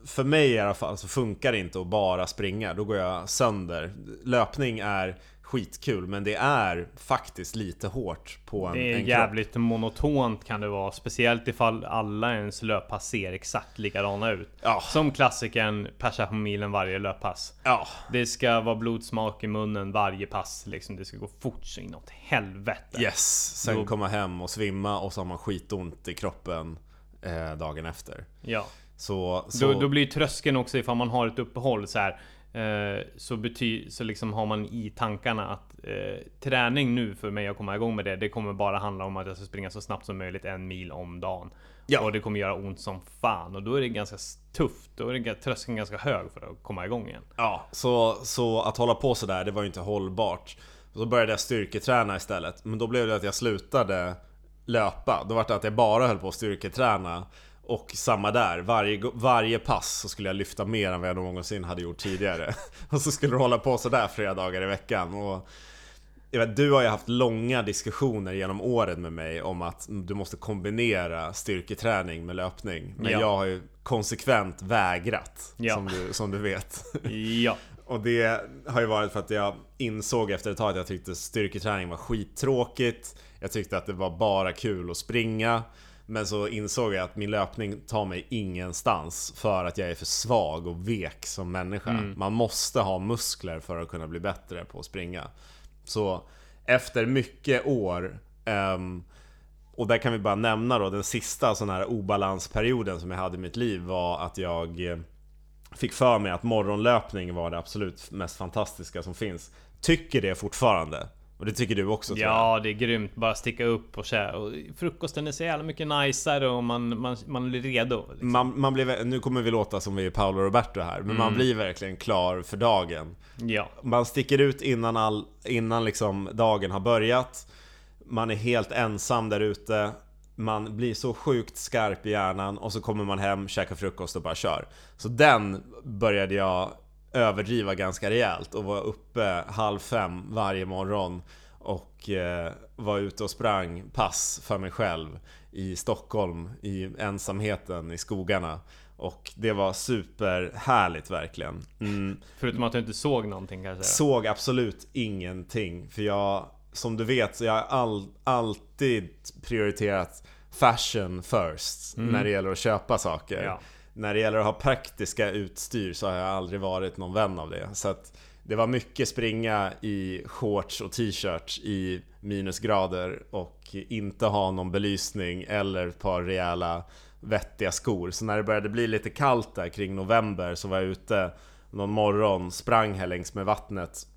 för mig i alla fall så funkar det inte att bara springa, då går jag sönder. Löpning är skitkul men det är faktiskt lite hårt på en, Det är en kropp. jävligt monotont kan det vara. Speciellt ifall alla ens löppass ser exakt likadana ut. Ja. Som klassikern persa på milen varje löppass. Ja, Det ska vara blodsmak i munnen varje pass. Liksom. Det ska gå fort så inåt helvete. yes. Sen Då- komma hem och svimma och så har man skitont i kroppen eh, dagen efter. Ja. Så, så Då, då blir tröskeln också ifall man har ett uppehåll så här. Eh, så bety- så liksom har man i tankarna att eh, träning nu för mig att komma igång med det, det kommer bara handla om att jag ska springa så snabbt som möjligt en mil om dagen. Ja. Och det kommer göra ont som fan och då är det ganska tufft. Då är det, tröskeln ganska hög för att komma igång igen. Ja, så, så att hålla på sådär, det var ju inte hållbart. Så började jag styrketräna istället. Men då blev det att jag slutade löpa. Då var det att jag bara höll på att styrketräna. Och samma där, varje, varje pass så skulle jag lyfta mer än vad jag någonsin hade gjort tidigare. <laughs> Och så skulle du hålla på sådär flera dagar i veckan. Och jag vet, du har ju haft långa diskussioner genom åren med mig om att du måste kombinera styrketräning med löpning. Men Ja. jag har ju konsekvent vägrat, Ja. som, du, som du vet. <laughs> Ja. Och det har ju varit för att jag insåg efter ett tag att jag tyckte styrketräning var skittråkigt. Jag tyckte att det var bara kul att springa. Men så insåg jag att min löpning tar mig ingenstans för att jag är för svag och vek som människa. Man måste ha muskler för att kunna bli bättre på att springa. Så efter mycket år ehm, och där kan vi bara nämna då den sista sån här obalansperioden som jag hade i mitt liv var att jag eh, fick för mig att morgonlöpning var det absolut mest fantastiska som finns. Tycker det fortfarande. Och det tycker du också. Ja, det är grymt. Bara sticka upp och käka. Och frukosten är så jävla mycket najsare och man, man, man blir redo. Liksom. Man, man blir, nu kommer vi låta som vi är Paolo Roberto här, men man blir verkligen klar för dagen. Ja. Man sticker ut innan, all, innan liksom dagen har börjat. Man är helt ensam där ute. Man blir så sjukt skarp i hjärnan och så kommer man hem, käkar frukost och bara kör. Så den började jag överdriva ganska rejält och var uppe halv fem varje morgon och eh, var ute och sprang pass för mig själv i Stockholm i ensamheten i skogarna. Och det var superhärligt verkligen. Mm. Förutom att du inte såg någonting kanske. Såg absolut ingenting. För jag, som du vet, så jag har all, alltid prioriterat fashion first. När det gäller att köpa saker. Ja. När det gäller att ha praktiska utstyr så har jag aldrig varit någon vän av det. Så att det var mycket springa i shorts och t-shirts i minusgrader och inte ha någon belysning eller ett par rejäla vettiga skor. Så när det började bli lite kallt där kring november så var jag ute någon morgon, sprang här längs med vattnet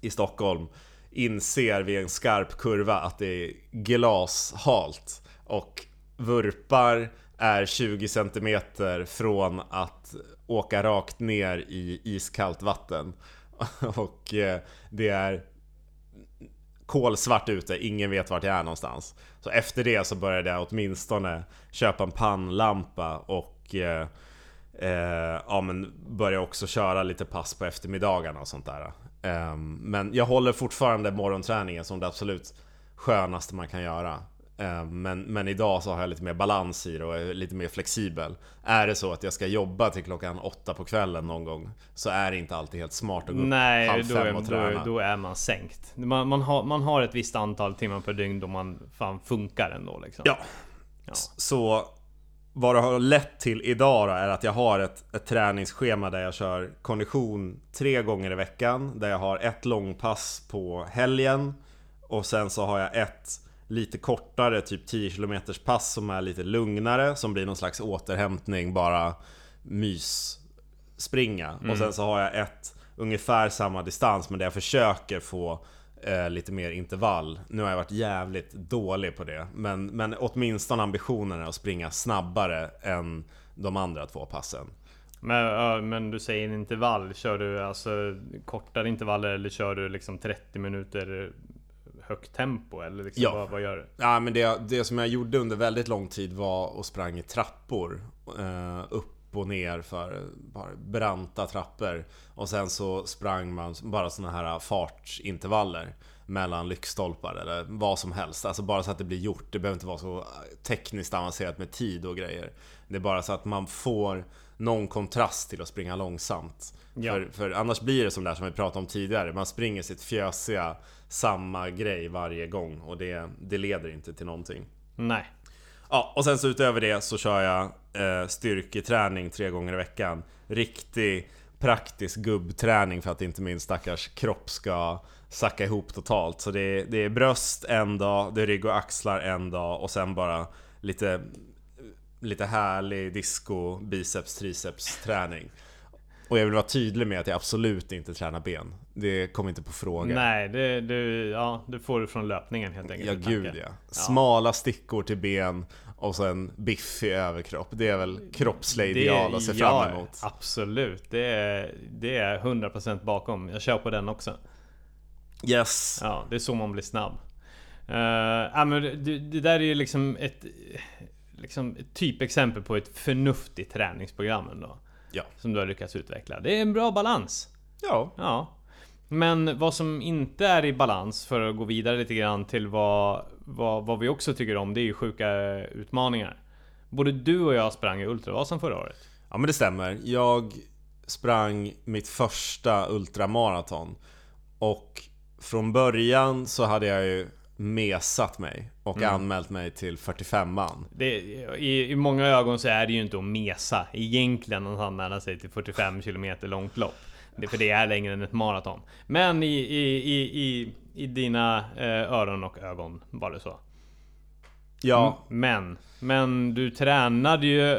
i Stockholm. Inser vid en skarp kurva att det är glashalt och vurpar är 20 cm från att åka rakt ner i iskallt vatten. <laughs> Och eh, det är kolsvart ute, ingen vet vart jag är någonstans. Så efter det så började jag åtminstone köpa en pannlampa och eh, eh, ja, men började också köra lite pass på eftermiddagarna och sånt där. Eh, men jag håller fortfarande morgonträningen som det absolut skönaste man kan göra. Eh, men, men idag så har jag lite mer balans i det och är lite mer flexibel. Är det så att jag ska jobba till klockan åtta på kvällen någon gång Så är det inte alltid helt smart att gå upp Nej, halv då fem är, och då, träna. är- då är man sänkt. Man, man, har, man har ett visst antal timmar per dygn då man fan funkar ändå liksom. Ja. Ja. Så vad det har lett till idag då är att jag har ett, ett träningsschema där jag kör kondition tre gånger i veckan. Där jag har ett långpass på helgen. Och sen så har jag ett lite kortare, typ 10 km pass som är lite lugnare. Som blir någon slags återhämtning, bara mys springa. Och sen så har jag ett ungefär samma distans men där jag försöker få eh, lite mer intervall. Nu har jag varit jävligt dålig på det. Men, men åtminstone ambitionen är att springa snabbare än de andra två passen. Men, men du säger intervall. Kör du alltså kortare intervaller eller kör du liksom 30 minuter högt tempo? Eller liksom, Ja. vad, vad gör du? Ja men det, det som jag gjorde under väldigt lång tid var att sprang i trappor. Eh, upp och ner för bara branta trappor. Och sen så sprang man bara såna här fartsintervaller. Mellan lyktstolpar eller vad som helst. Alltså bara så att det blir gjort. Det behöver inte vara så tekniskt avancerat med tid och grejer. Det är bara så att man får någon kontrast till att springa långsamt. Ja. För, för annars blir det som det här som vi pratade om tidigare. Man springer sitt fjösiga samma grej varje gång och det, det leder inte till någonting. Nej. Ja, och sen så utöver det så kör jag eh, styrketräning tre gånger i veckan. Riktig praktisk gubbträning för att inte min stackars kropp ska sacka ihop totalt. Så det är, det är bröst en dag, det är rygg och axlar en dag och sen bara lite, lite härlig disco, biceps, triceps träning. Och jag vill vara tydlig med att jag absolut inte tränar ben. Det kommer inte på fråga. Nej, det, du, ja, du får det från löpningen helt enkelt. Ja gud ja. Smala stickor till ben och sen biffig överkropp. Det är väl kroppsliga ideal att se ja, fram emot. Absolut, det är, det är 100% bakom. Jag kör på den också. Yes. Ja, det är så man blir snabb. Uh, ja, men det, det där är ju liksom ett, liksom ett typexempel på ett förnuftigt träningsprogram ändå. Ja. Som du har lyckats utveckla. Det är en bra balans. Ja. Ja. Men vad som inte är i balans, för att gå vidare lite grann till vad, vad, vad vi också tycker om, det är ju sjuka utmaningar. Både du och jag sprang i Ultravasan förra året. Ja men det stämmer. Jag sprang mitt första ultramaraton. Och från början så hade jag ju mesat mig och anmält mig till 45an. Det, i, I många ögon så är det ju inte att mesa egentligen att anmäla sig till 45 km långt lopp. Det, för det är längre än ett maraton. Men i, i, i, i, i dina eh, öron och ögon var det så. Ja, Men, men du tränade ju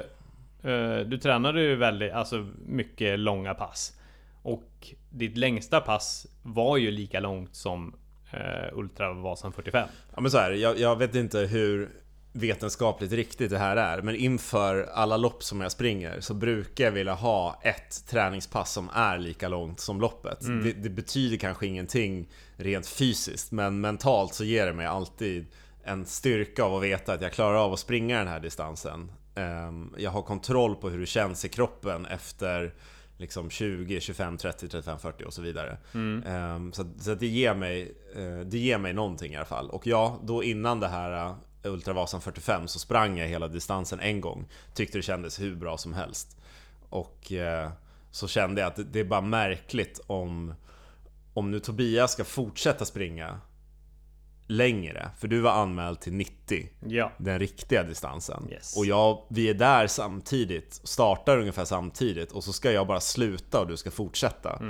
eh, Du tränade ju väldigt, alltså mycket långa pass. Och ditt längsta pass var ju lika långt som eh, Ultravasan 45. ja men så här, jag, jag vet inte hur vetenskapligt riktigt det här är Men inför alla lopp som jag springer så brukar jag vilja ha ett träningspass som är lika långt som loppet. Det, det betyder kanske ingenting rent fysiskt Men mentalt så ger det mig alltid en styrka av att veta att jag klarar av att springa den här distansen. Ehm, Jag har kontroll på hur det känns i kroppen efter liksom 20, 25, 30, 35, 40 och så vidare. Ehm, så så det, ger mig, eh, det ger mig någonting i alla fall. Och ja, då innan det här eh, Ultravasan 45 så sprang jag hela distansen en gång. Tyckte det kändes hur bra som helst. Och eh, så kände jag att det, det är bara märkligt om, om nu Tobias ska fortsätta springa längre. För du var anmäld till 90 Ja. den riktiga distansen. Yes. Och jag, vi är där samtidigt, startar ungefär samtidigt och så ska jag bara sluta och du ska fortsätta.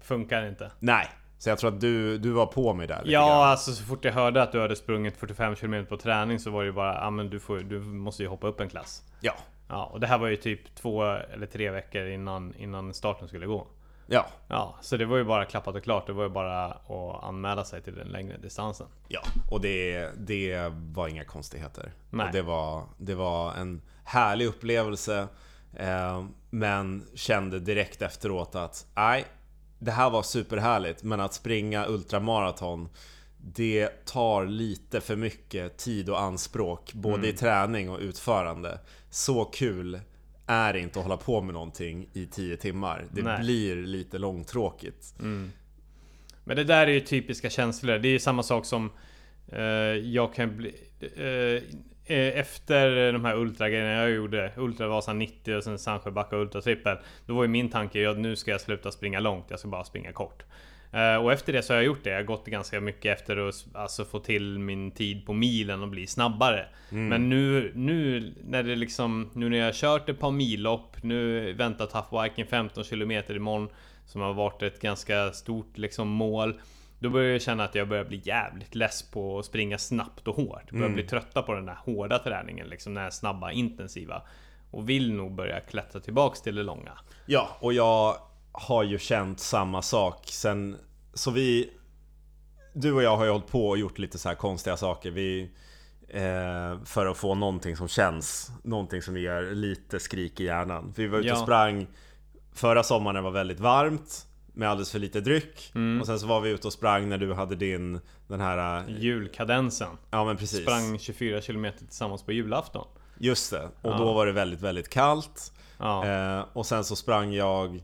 Funkar inte. Nej, Så jag tror att du, du var på mig där lite Ja, grann. alltså så fort jag hörde att du hade sprungit 45 km på träning så var det ju bara, ja men du, får, du måste ju hoppa upp en klass. Ja. Ja, och det här var ju typ två eller tre veckor innan, innan starten skulle gå. Ja. Ja, så det var ju bara klappat och klart. Det var ju bara att anmäla sig till den längre distansen. Ja, och det, det var inga konstigheter. Nej. Och det, var, det var en härlig upplevelse. Eh, men kände direkt efteråt att nej, det här var superhärligt. Men att springa ultramaraton det tar lite för mycket tid och anspråk både i träning och utförande. Så kul är inte att hålla på med någonting i 10 timmar. Det Nej. blir lite långtråkigt. Men det där är ju typiska känslor. Det är ju samma sak som eh, jag kan bli... Eh, eh, efter de här ultragrejerna jag gjorde, Ultravasan 90 och sen Sandsjöbacka Ultra Trippel. Då var ju min tanke att nu ska jag sluta springa långt, jag ska bara springa kort. Eh, och efter det så har jag gjort det. Jag har gått ganska mycket efter att alltså, få till min tid på milen och bli snabbare. Men nu, nu när det liksom, nu när jag har kört ett par millopp, nu väntar Tough Viking 15 km imorgon. Som har varit ett ganska stort liksom mål. Då börjar jag känna att jag börjar bli jävligt less på att springa snabbt och hårt. Jag börjar bli trötta på den där hårda träningen, liksom den här snabba, intensiva. Och vill nog börja klättra tillbaks till det långa. Ja, och jag har ju känt samma sak sen... Så vi... Du och jag har ju hållit på och gjort lite så här konstiga saker. Vi... Eh, för att få någonting som känns. Någonting som ger lite skrik i hjärnan. Vi var ute och sprang Förra sommaren var väldigt varmt Med alldeles för lite dryck Mm. Och sen så var vi ute och sprang när du hade din Den här... eh, Julkadensen. Ja men precis Sprang 24 km tillsammans på julafton. Just det, och Ja. då var det väldigt väldigt kallt Ja. Eh, och sen så sprang jag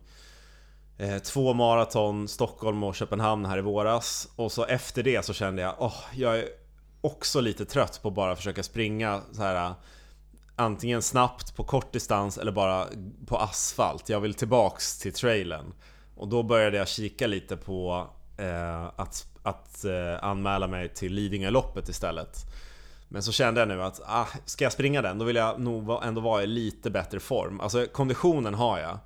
eh, två maraton Stockholm och Köpenhamn här i våras. Och så efter det så kände jag, åh, jag är också lite trött på att bara försöka springa så här. Eh, antingen snabbt på kort distans eller bara på asfalt. Jag vill tillbaks till trailen. Och då började jag kika lite på eh, att, att eh, anmäla mig till Lidingöloppet istället. Men så kände jag nu att, ah, ska jag springa den då vill jag nog ändå vara i lite bättre form. Alltså konditionen har jag,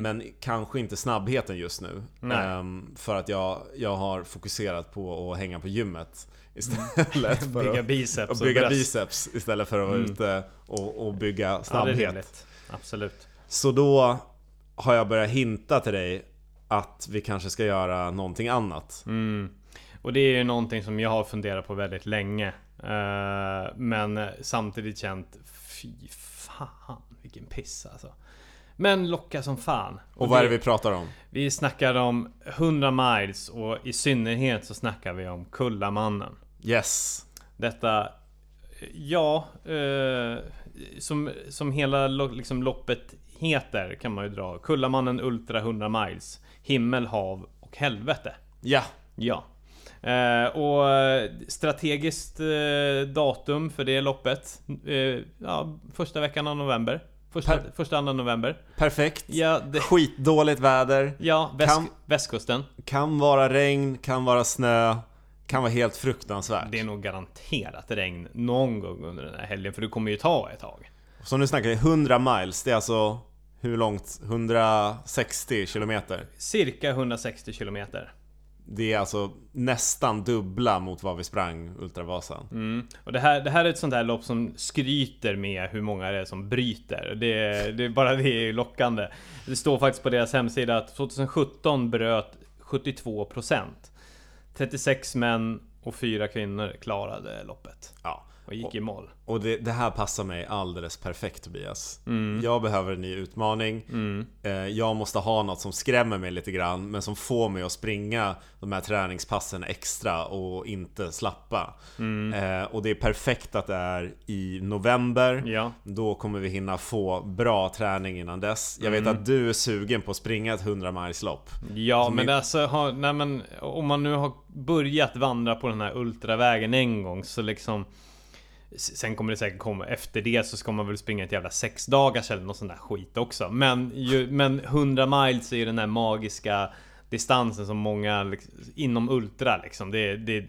men kanske inte snabbheten just nu. Ehm, för att jag, jag har fokuserat på att hänga på gymmet <laughs> istället. för Bygga att, biceps och bygga bröst. biceps istället för att vara ute och, och bygga Ja, snabbhet. rimligt. Absolut. Så då har jag börjat hinta till dig att vi kanske ska göra någonting annat. Mm. Och det är ju någonting som jag har funderat på väldigt länge. Eh, men samtidigt känt, fy fan vilken piss alltså. Men locka som fan. Och vad är det vi pratar om? Vi snackar om 100 miles och i synnerhet så snackar vi om Kullamannen. Yes! Detta, ja, eh, som, som hela liksom loppet heter kan man ju dra. Kullamannen Ultra 100 miles. Himmel, hav och helvete. Ja! Ja. Eh, och strategiskt eh, datum för det loppet. Eh, ja, första veckan av november. Första, Per- första andra november. Perfekt! Ja, det, Skitdåligt väder ja väst, Kan- västkusten. Kan vara regn, kan vara snö Kan vara helt fruktansvärt Det är nog garanterat regn någon gång under den här helgen. För det kommer ju ta ett tag. Så nu snackar vi 100 miles, det är alltså Hur långt? 160 kilometer Cirka 160 kilometer. Det är alltså nästan dubbla mot vad vi sprang Ultravasan Mm. Och det här, det här är ett sånt här lopp som skryter med hur många det är som bryter. Det, är- det är bara det är lockande. Det står faktiskt på deras hemsida att 2017 bröt 72%. 36 män och 4 kvinnor klarade loppet. Ja Och gick i mål. Och det, det här passar mig alldeles perfekt Tobias. Mm. Jag behöver en ny utmaning. Eh, Jag måste ha något som skrämmer mig lite grann Men som får mig att springa de här träningspassen extra och inte slappa. Eh, Och det är perfekt att det är i november. Ja. Då kommer vi hinna få bra träning innan dess. Jag vet att du är sugen på att springa ett 100 mileslopp Ja Som men i- alltså, har, nej, men, om man nu har börjat vandra på den här ultravägen en gång så liksom Sen kommer det säkert komma efter det så ska man väl springa ett jävla sex dagars eller något sånt där skit också. Men, ju, men 100 miles är ju den här magiska distansen som många liksom, inom ultra liksom. Det, det,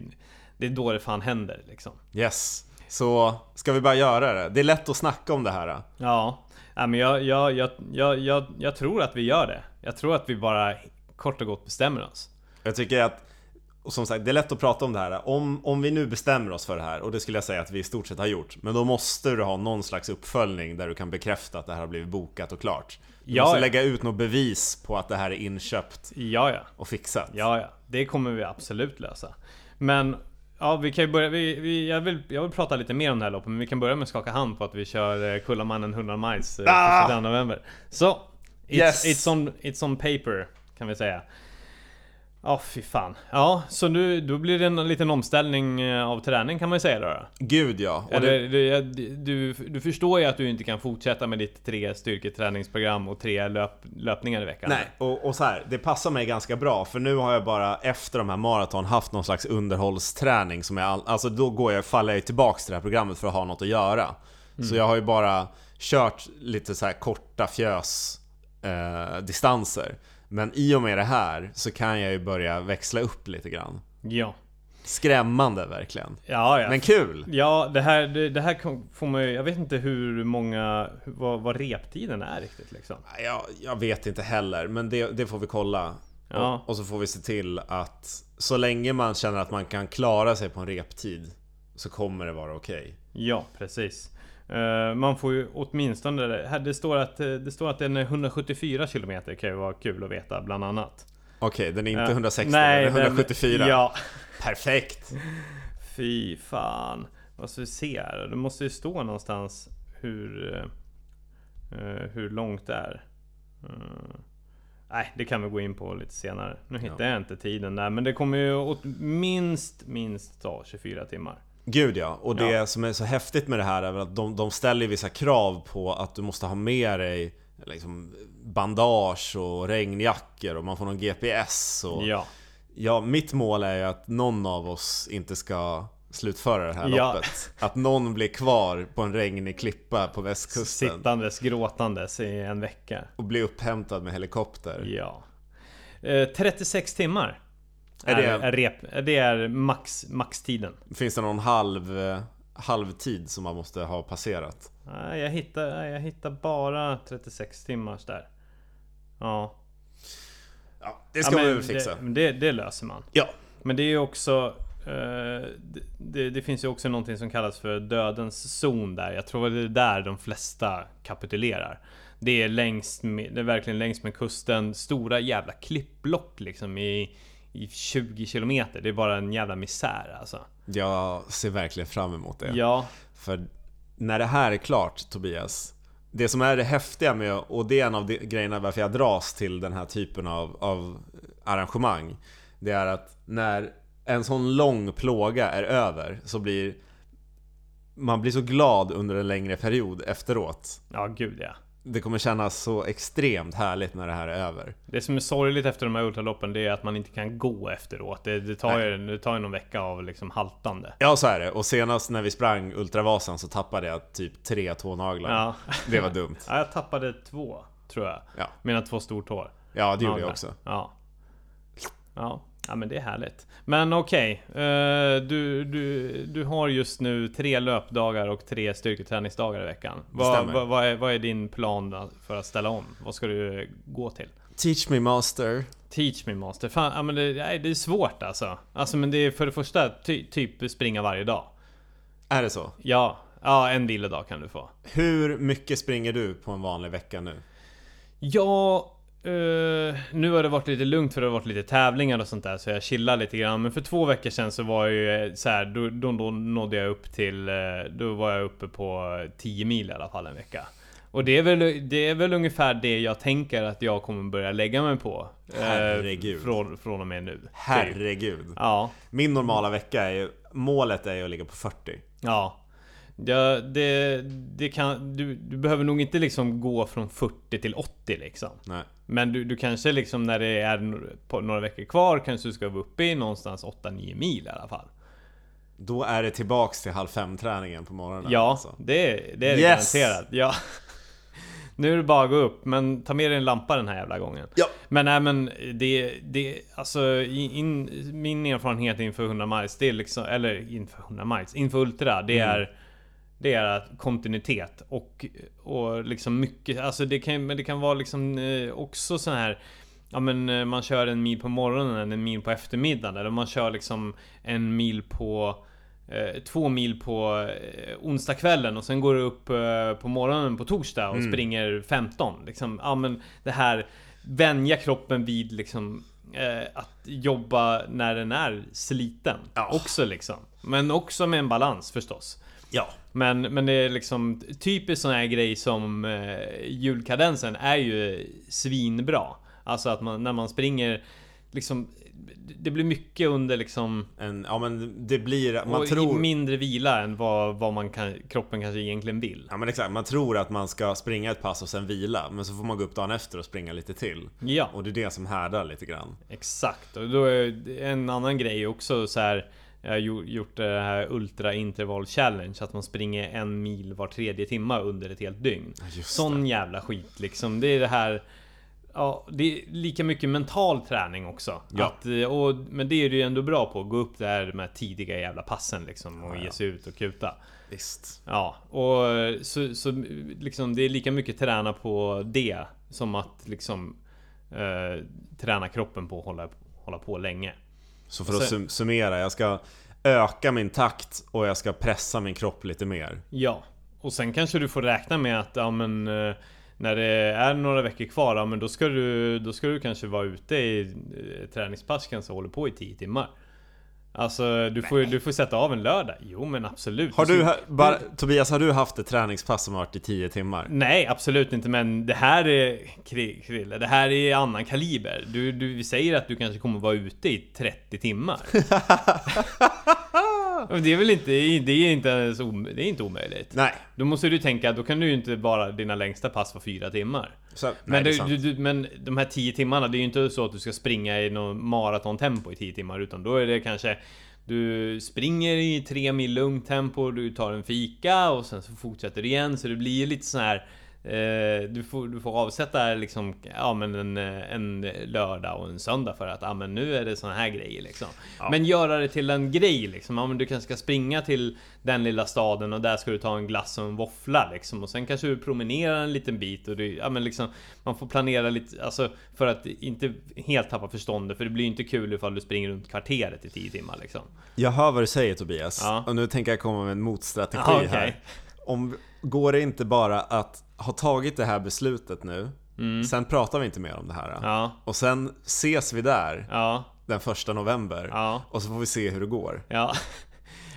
det är då det fan händer liksom. Yes Så ska vi bara göra det? Det är lätt att snacka om det här Ja, ja men jag, jag, jag, jag, jag, jag tror att vi gör det. Jag tror att vi bara kort och gott bestämmer oss. Jag tycker att och som sagt, det är lätt att prata om det här. Om, om vi nu bestämmer oss för det här, och det skulle jag säga att vi i stort sett har gjort. Men då måste du ha någon slags uppföljning där du kan bekräfta att det här har blivit bokat och klart. Du Ja, måste ja. lägga ut något bevis på att det här är inköpt Ja, ja. och fixat. Ja, ja. Det kommer vi absolut lösa. Men Ja, vi kan ju börja. Vi, vi, jag, vill, jag vill prata lite mer om det här loppet, men vi kan börja med att skaka hand på att vi kör eh, Kullamannen 100 miles eh, Ah! 22 november. Så, it's, Yes! it's, on, it's on paper, kan vi säga. Ja, fy fan. Ja, så nu, då blir det en liten omställning eh, av träning kan man ju säga då. då. Gud ja. Och Eller, det, det, du, du förstår ju att du inte kan fortsätta med ditt tre styrketräningsprogram och tre löp, löpningar i veckan. nej, och, och så här, det passar mig ganska bra för nu har jag bara efter de här maraton haft någon slags underhållsträning som jag all, Alltså då går jag, faller jag tillbaks till det här programmet för att ha något att göra. Så jag har ju bara kört lite så här korta fjös eh, distanser. Men i och med det här så kan jag ju börja växla upp lite grann. Ja. Skrämmande verkligen. Ja, ja. Men kul! Ja, det här, det, det här får man ju, Jag vet inte hur många... Vad, vad reptiden är riktigt liksom. Jag, jag vet inte heller, men det, det får vi kolla. Ja. Och, och så får vi se till att så länge man känner att man kan klara sig på en reptid så kommer det vara okej. Ja, precis. Eh, man får ju åtminstone... Det, här, det, står att, eh, det står att den är 174 km kan ju vara kul att veta bland annat. Okej, den är inte Eh, 116, nej, den är 174. Men, ja. Perfekt! <laughs> Fy fan. Vad ska vi se här? Det måste ju stå någonstans hur... eh, hur långt det är. Eh, nej, det kan vi gå in på lite senare. Nu hittar Ja. jag inte tiden där. Men det kommer ju åt minst, minst ta 24 timmar. Gud ja, och det Ja. som är så häftigt med det här är väl att de, de ställer vissa krav på att du måste ha med dig liksom, bandage och regnjackor och man får någon GPS och... Ja. Ja, mitt mål är ju att någon av oss inte ska slutföra det här Ja. loppet. Att någon blir kvar på en regnig klippa på västkusten Sittandes, gråtandes i en vecka. och blir upphämtad med helikopter. Ja. Eh, 36 timmar. Är det- är, rep, det är max, maxtiden. Finns det någon halv, eh, halvtid som man måste ha passerat? Nej, jag hittar, jag hittar bara 36 timmars där. Ja. Ja, det ska ja, man väl fixa. Det, det, det löser man. Ja. Men det är ju också... eh, det, det, finns ju också någonting som kallas för dödens zon där. Jag tror att det är där de flesta kapitulerar. Det är längs med, det är verkligen längs med kusten. Stora jävla klippblock liksom i, i 20 kilometer. Det är bara en jävla misär alltså. Jag ser verkligen fram emot det. Ja, För när det här är klart Tobias Det som är det häftiga med, och det är en av de grejerna varför jag dras till den här typen av, av arrangemang Det är att när en sån lång plåga är över så blir Man blir så glad under en längre period efteråt ja gud ja. Det kommer kännas så extremt härligt när det här är över Det som är sorgligt efter de här ultraloppen det är att man inte kan gå efteråt. Det, det, tar, ju, det tar ju någon vecka av liksom haltande. Ja så är det, och senast när vi sprang Ultravasan så tappade jag typ tre tånaglar Ja. Det var dumt <laughs> ja, jag tappade två, tror jag. Ja, Mina två stortår. ja det gjorde jag Naglar. också Ja. Ja. Ja men det är härligt. Men okej. eh, du, du, du har just nu tre löpdagar och tre styrketräningsdagar i veckan. Vad, vad, vad, är, vad är din plan för att ställa om? Vad ska du gå till? Teach me master Teach me master. Fan, ja, men det, det är svårt alltså. Alltså men det är för det första ty, typ springa varje dag. Är det så? Ja, ja en vilodag kan du få. Hur mycket springer du på en vanlig vecka nu? Ja, eh, nu har det varit lite lugnt för det har varit lite tävlingar och sånt där så jag chillar lite grann. Men för två veckor sedan så var jag ju eh, så här, då, då, då nådde jag upp till, eh, då var jag uppe på 10 mil i alla fall en vecka. Och det är, väl, det är väl ungefär det jag tänker att jag kommer börja lägga mig på. eh, Herregud. Från, från och med nu. Typ. Herregud. Ja, Min normala vecka är ju, målet är ju att ligga på 40. ja. Ja, det, det kan, du, du behöver nog inte liksom gå från 40 till 80 liksom. Nej. Men du, du kanske liksom när det är några veckor kvar kanske du ska vara uppe i någonstans 8-9 mil i alla fall. Då är det tillbaks till halv fem träningen på morgonen. Ja, alltså. det, det är det Yes! garanterat. Ja. Nu är det bara att gå upp, men ta med dig en lampa den här jävla gången. Ja. Men nej men det, det alltså in, min erfarenhet inför 100 miles, det är liksom, eller inför 100 miles, inför Ultra, det Mm. är det är att kontinuitet och, och liksom mycket, alltså det kan, men det kan vara liksom eh, också sån här Ja men eh, man kör en mil på morgonen, en mil på eftermiddagen eller man kör liksom en mil på eh, Två mil på eh, onsdagskvällen och sen går du upp på morgonen på torsdag och Mm. springer 15 liksom, Ja men det här Vänja kroppen vid liksom eh, Att jobba när den är sliten Ja. Också liksom Men också med en balans förstås Ja. men, men det är liksom typiskt sån här grej som eh, julkadensen är ju svinbra. Alltså att man, när man springer liksom Det blir mycket under liksom En, ja men det blir, man tror... mindre vila än vad, vad man kan, kroppen kanske egentligen vill. Ja men exakt, man tror att man ska springa ett pass och sen vila Men så får man gå upp dagen efter och springa lite till Ja, Och det är det som härdar lite grann exakt. Och då är en annan grej också så här jag har gjo- gjort det här Ultra Interval Challenge Att man springer en mil var tredje timma under ett helt dygn Sån jävla skit liksom. Det är det här Ja, det är lika mycket mental träning också. Ja. Att, eh, och, men det är du ju ändå bra på. Gå upp där med tidiga jävla passen liksom och Ja, ge ja. sig ut och kuta. Visst Ja, och eh, så, så liksom det är lika mycket träna på det som att liksom eh, träna kroppen på att hålla, hålla på länge. Så för att summera, jag ska öka min takt och jag ska pressa min kropp lite mer Ja, och sen kanske du får räkna med att ja, men, eh, när det är några veckor kvar, ja, men då ska du, då ska du kanske vara ute i eh, träningspass kanske håller på i 10 timmar. Alltså du får, du får sätta av en lördag. Jo men absolut. Har du, bara, Tobias, har du haft ett träningspass som varit i 10 timmar? Nej absolut inte men det här är Kri- Krille, det här är annan kaliber. Du, du vi säger att du kanske kommer vara ute i 30 timmar. <laughs> Det är väl inte, det är inte ens om, det är inte omöjligt. Nej, Då måste du tänka, då kan du ju inte bara dina längsta pass vara fyra timmar. så, nej Men, du, du, men de här 10 timmarna, det är ju inte så att du ska springa i någon maratontempo i 10 timmar utan då är det kanske du springer i tre mil lugnt tempo, du tar en fika och sen så fortsätter du igen. Så det blir ju lite sån här eh, du, får, du får avsätta liksom, ja men en, en lördag och en söndag för att ja men nu är det såna här grejer liksom. Ja. Men göra det till en grej liksom. Ja men du kanske ska springa till den lilla staden och där ska du ta en glass och en våffla liksom. Och sen kanske du promenerar en liten bit och du, ja men liksom Man får planera lite, alltså för att inte helt tappa förståndet för det blir ju inte kul ifall du springer runt kvarteret i 10 timmar liksom. Jag hör vad du säger Tobias, Ja. och nu tänker jag komma med en motstrategi Ja, okej. här Om, Går det inte bara att ha tagit det här beslutet nu, sen pratar vi inte mer om det här Mm. Ja, Och sen ses vi där ja, den första november ja, Och så får vi se hur det går.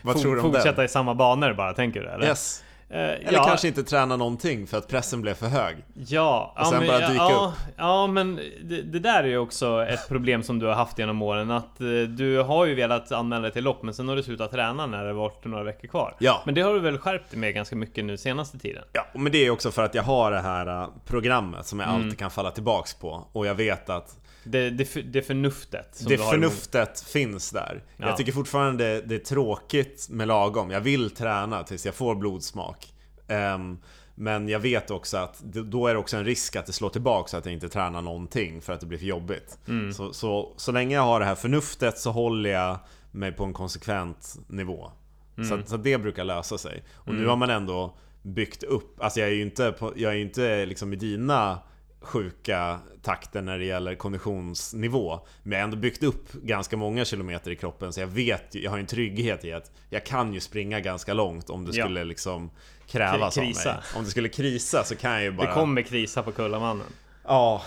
Vad tror du om Fortsätta den? i samma banor bara, tänker du eller? Yes. Eh, Eller ja, kanske inte träna någonting för att pressen blev för hög Ja, Och ja, sen men, bara dyka ja, Ja, men det, det där är ju också ett problem som du har haft genom åren. Att eh, du har ju velat anmäla dig till lopp, men sen har du slutat träna när det varit några veckor kvar. Ja. Men det har du väl skärpt dig med ganska mycket nu senaste tiden? Ja, men det är också för att jag har det här äh, programmet som jag Mm. alltid kan falla tillbaks på Och jag vet att Det, det, det förnuftet som det du har förnuftet finns där. Ja. Jag tycker fortfarande det är tråkigt med lagom. Jag vill träna tills jag får blodsmak. Ehm, Men jag vet också att då är det också en risk att det slår tillbaka så att jag inte tränar någonting för att det blir för jobbigt. Mm. så, så, så länge jag har det här förnuftet så håller jag mig på en konsekvent nivå. Mm. så, så det brukar lösa sig. Och nu har man ändå byggt upp Alltså jag är ju inte, på, jag är inte liksom i dina sjuka takter när det gäller konditionsnivå Men jag har ändå byggt upp ganska många kilometer i kroppen så jag vet jag har en trygghet i att jag kan ju springa ganska långt om det Ja. skulle liksom krävas av Krisa. mig Om det skulle krisa så kan jag ju bara Det kommer krisa på Kullamannen. Ja,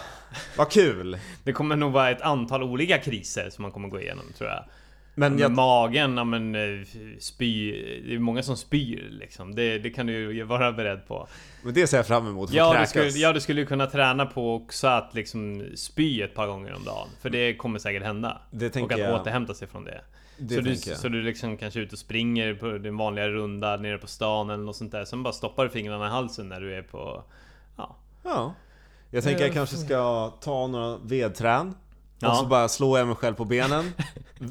vad kul! Det kommer nog vara ett antal olika kriser som man kommer gå igenom tror jag. Men jag, Magen, ja men eh, spy, det är många som spyr liksom. Det, det kan du ju vara beredd på. men det ser jag fram emot, Ja du, skulle, ja, du skulle ju kunna träna på också att liksom spy ett par gånger om dagen. För det kommer säkert hända. Det och att jag. återhämta sig från det. Det så, du, jag. så du liksom kanske är ute och springer på din vanliga runda nere på stan eller något sånt där. Sen bara stoppar du fingrarna i halsen när du är på... Ja. Ja. Jag tänker jag kanske ska ta några vedträn Ja. Och så bara slår jag mig själv på benen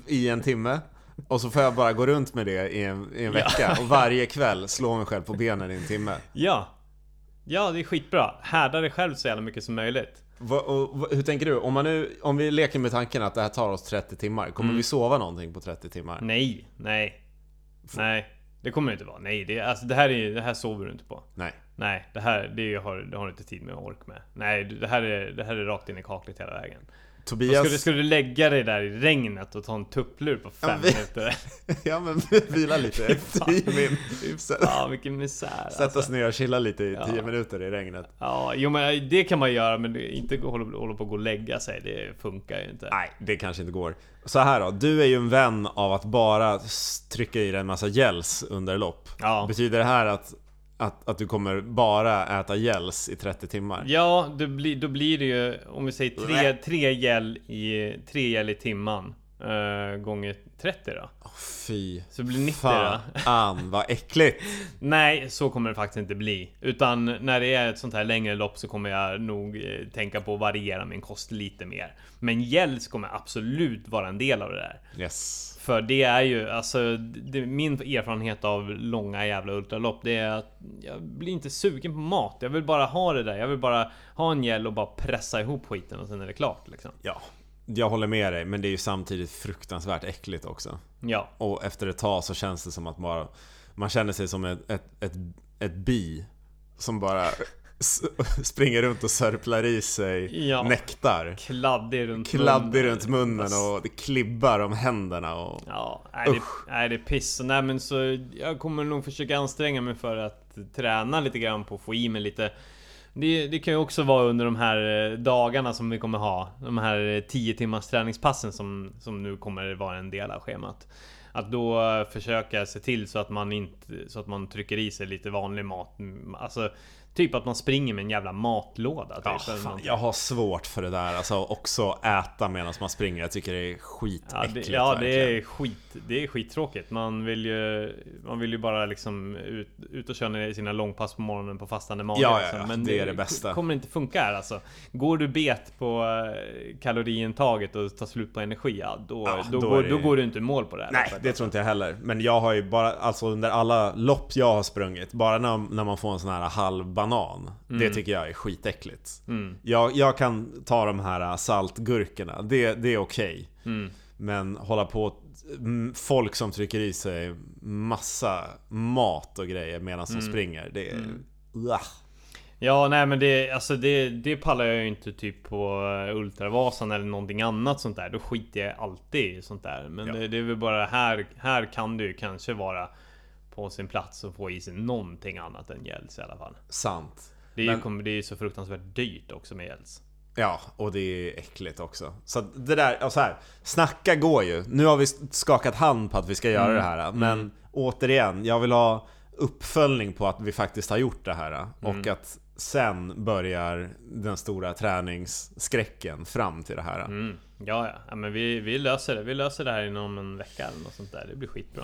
i en timme Och så får jag bara gå runt med det i en, i en vecka Och varje kväll slå mig själv på benen i en timme Ja. Ja, det är skitbra. Härda dig själv så jävla mycket som möjligt. Va, och, Hur tänker du? Om, man nu, om vi leker med tanken att det här tar oss 30 timmar Kommer Mm. vi sova någonting på 30 timmar? Nej, nej. Nej. Det kommer det inte vara. Nej, det, alltså, det här, är, det här sover du inte på. Nej Nej, det här det har, det har du inte tid med och ork med. Nej, det här är, det här är rakt in i kaklet hela vägen. Tobias... Du, ska du lägga dig där i regnet och ta en tupplur på fem Ja, vi- minuter? <laughs> ja men vila lite. <laughs> Min. Ja, vilken misär Sätta alltså. sig ner och chilla lite i Ja. tio minuter i regnet. Ja, jo men det kan man göra men inte hålla, hålla på att gå och lägga sig. Det funkar ju inte. Nej, det kanske inte går. Så här då, du är ju en vän av att bara trycka i dig en massa gels under lopp. Ja. Betyder det här att, att, att du kommer bara äta gels i 30 timmar? Ja, det blir, då blir det ju om vi säger tre, tre gel i, tre gel i timman. Eh, gånger 30 då. Åh, Fy Så det blir 90 då. fan vad äckligt! <laughs> Nej, så kommer det faktiskt inte bli. Utan när det är ett sånt här längre lopp så kommer jag nog eh, tänka på att variera min kost lite mer. Men gels kommer absolut vara en del av det där. Yes. För det är ju, alltså det, min erfarenhet av långa jävla ultralopp Det är att jag blir inte sugen på mat Jag vill bara ha det där, jag vill bara ha en gel och bara pressa ihop skiten och sen är det klart liksom Ja, jag håller med dig, men det är ju samtidigt fruktansvärt äckligt också. Ja, Och efter ett tag så känns det som att bara Man känner sig som ett, ett, ett, ett bi Som bara <laughs> springer runt och sörplar i sig Ja. nektar kladdig runt Kladdig runt munnen och det klibbar om händerna och... Ja, nej det, nej det är piss. Nej men så jag kommer nog försöka anstränga mig för att träna lite grann på att få i mig lite det, det kan ju också vara under de här eh, dagarna som vi kommer ha. De här eh, 10 timmars träningspassen som, som nu kommer vara en del av schemat. Att då eh, försöka se till så att man inte Så att man trycker i sig lite vanlig mat. Mm, alltså Typ att man springer med en jävla matlåda typ, Ja, fan, jag har svårt för det där, alltså också äta medan man springer. Jag tycker det är Ja, skitäckligt det, ja det är skit Det är skittråkigt Man vill ju Man vill ju bara liksom ut, ut och köra sina långpass på morgonen på fastande mage Ja, ja, liksom. ja, Men det är det bästa. kommer inte funka här alltså Går du bet på eh, kaloriintaget och tar slut på energi Ja då, Ja, då, då går, det- då går du inte i mål på det här Nej, det alltså. tror inte jag heller. Men jag har ju bara, alltså under alla lopp jag har sprungit, bara när, när man får en sån här halv banan. Det tycker jag är skitäckligt. Mm. Jag, jag kan ta de här saltgurkorna, det, det är okej. Mm. Men hålla på mm, folk som trycker i sig massa mat och grejer medan de springer, det är... Uah. Ja nej men det, alltså det, det pallar jag ju inte typ på eh, Ultravasan eller någonting annat sånt där. Då skiter jag alltid i sånt där. Men Ja. det, det är väl bara här, här kan det ju kanske vara på sin plats att få i sig någonting annat än gels i alla fall. Sant. Det är ju Men- kommer- det är ju så fruktansvärt dyrt också med gels. Ja, och det är äckligt också. Så det där, och så här, snacka går ju. Nu har vi skakat hand på att vi ska göra det här. Men återigen, jag vill ha uppföljning på att vi faktiskt har gjort det här. Och att sen börjar den stora träningsskräcken fram till det här. Mm. Ja, ja. ja men vi, vi löser det. Vi löser det här inom en vecka eller något sånt där. Det blir skitbra.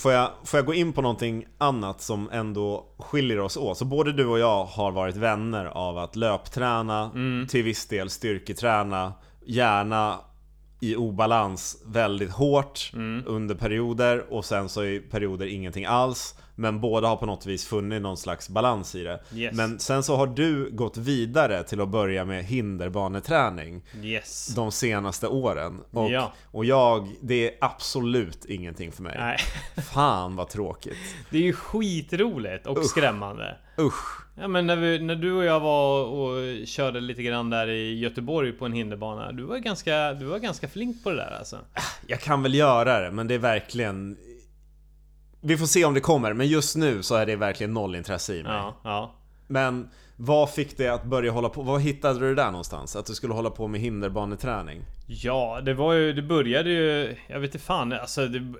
Får jag, får jag gå in på någonting annat som ändå skiljer oss åt? Så både du och jag har varit vänner av att löpträna, till viss del styrketräna, gärna i obalans väldigt hårt under perioder och sen så i perioder ingenting alls. Men båda har på något vis funnit någon slags balans i det. Yes. Men sen så har du gått vidare till att börja med hinderbaneträning Yes. de senaste åren. Och, Ja. och jag, det är absolut ingenting för mig. Nej. <laughs> Fan vad tråkigt. Det är ju skitroligt och skrämmande. Usch. Ja men när, vi, när du och jag var och körde lite grann där i Göteborg på en hinderbana Du var ganska, du var ganska flink på det där alltså Jag kan väl göra det, men det är verkligen... Vi får se om det kommer, men just nu så är det verkligen noll intresse i mig. Ja, ja Men vad fick dig att börja hålla på? Var hittade du det där någonstans? Att du skulle hålla på med hinderbaneträning? Ja, det var ju, det började ju, jag vet inte fan, alltså det,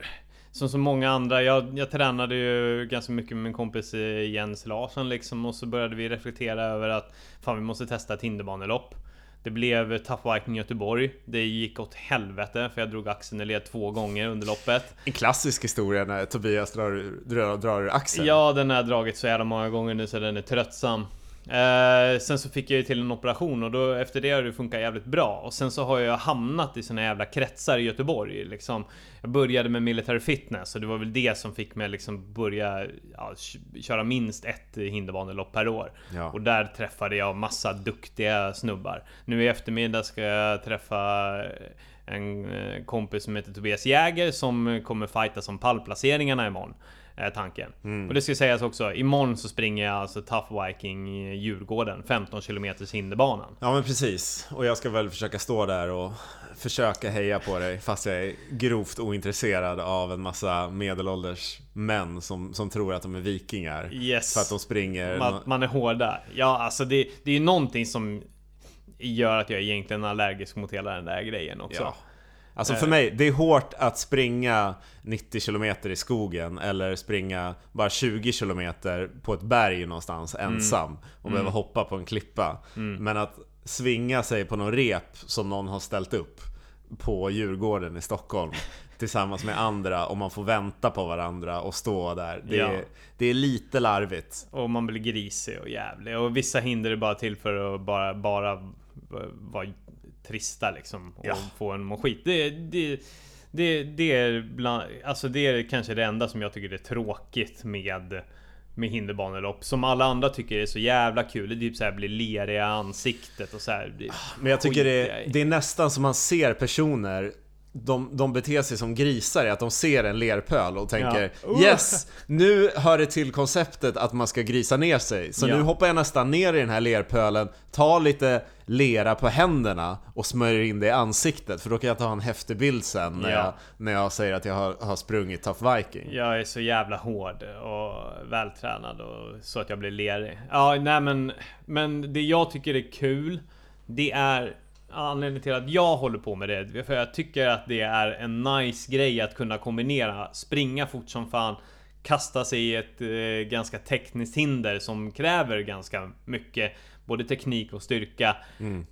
Som så många andra, jag, jag tränade ju ganska mycket med min kompis eh, Jens Larsson liksom och så började vi reflektera över att Fan vi måste testa ett hinderbanelopp Det blev Tough Viking Göteborg Det gick åt helvete för jag drog axeln i led två gånger under loppet En klassisk historia när Tobias drar, drar, axeln. Ja, den har jag dragit så jävla många gånger nu så den är tröttsam. Eh, sen så fick jag ju till en operation och då efter det har det funkat jävligt bra. Och sen så har jag hamnat i såna jävla kretsar i Göteborg. Liksom. Jag började med military fitness och det var väl det som fick mig liksom börja ja, köra minst ett hinderbanelopp per år. Ja. Och där träffade jag massa duktiga snubbar. Nu i eftermiddag ska jag träffa en eh, kompis som heter Tobias Jäger som kommer fighta som pallplaceringarna imorgon. Är tanken. Mm. Och det ska sägas också, imorgon så springer jag alltså Tough Viking i Djurgården, 15 km hinderbanan. Ja men precis. Och jag ska väl försöka stå där och försöka heja på dig fast jag är grovt ointresserad av en massa medelålders män som, som tror att de är vikingar. Yes. För att de springer... Man, man är hårda. Ja, alltså det, det är ju någonting som gör att jag egentligen är allergisk mot hela den där grejen också. Ja. Alltså Eh. för mig, det är hårt att springa 90 km i skogen eller springa bara 20 km på ett berg någonstans Mm. ensam och behöva hoppa på en klippa. Men att svinga sig på någon rep som någon har ställt upp på Djurgården i Stockholm <laughs> tillsammans med andra och man får vänta på varandra och stå där. Det, Ja. är, det är lite larvigt. Och man blir grisig och jävlig. Och vissa hinder är bara till för att bara, bara vara trista liksom. Och Ja. få en må skit. Det, det, det, det, är bland, alltså det är kanske det enda som jag tycker är tråkigt med med hinderbanelopp som alla andra tycker är så jävla kul. Det är typ såhär blir leriga ansiktet och så här. Det- Men jag tycker det, i. det är nästan som man ser personer de, de beter sig som grisar i att de ser en lerpöl och tänker Ja. Uh. Yes! Nu hör det till konceptet att man ska grisa ner sig. Så Ja. nu hoppar jag nästan ner i den här lerpölen, tar lite lera på händerna och smörjer in det i ansiktet. För då kan jag ta en häftig bild sen när, Ja. jag, när jag säger att jag har, har sprungit Tough Viking. Jag är så jävla hård och vältränad och så att jag blir lerig. Ja, nej men, men det jag tycker är kul, det är anledningen till att jag håller på med det. För jag tycker att det är en nice grej att kunna kombinera springa fort som fan, kasta sig i ett eh, ganska tekniskt hinder som kräver ganska mycket både teknik och styrka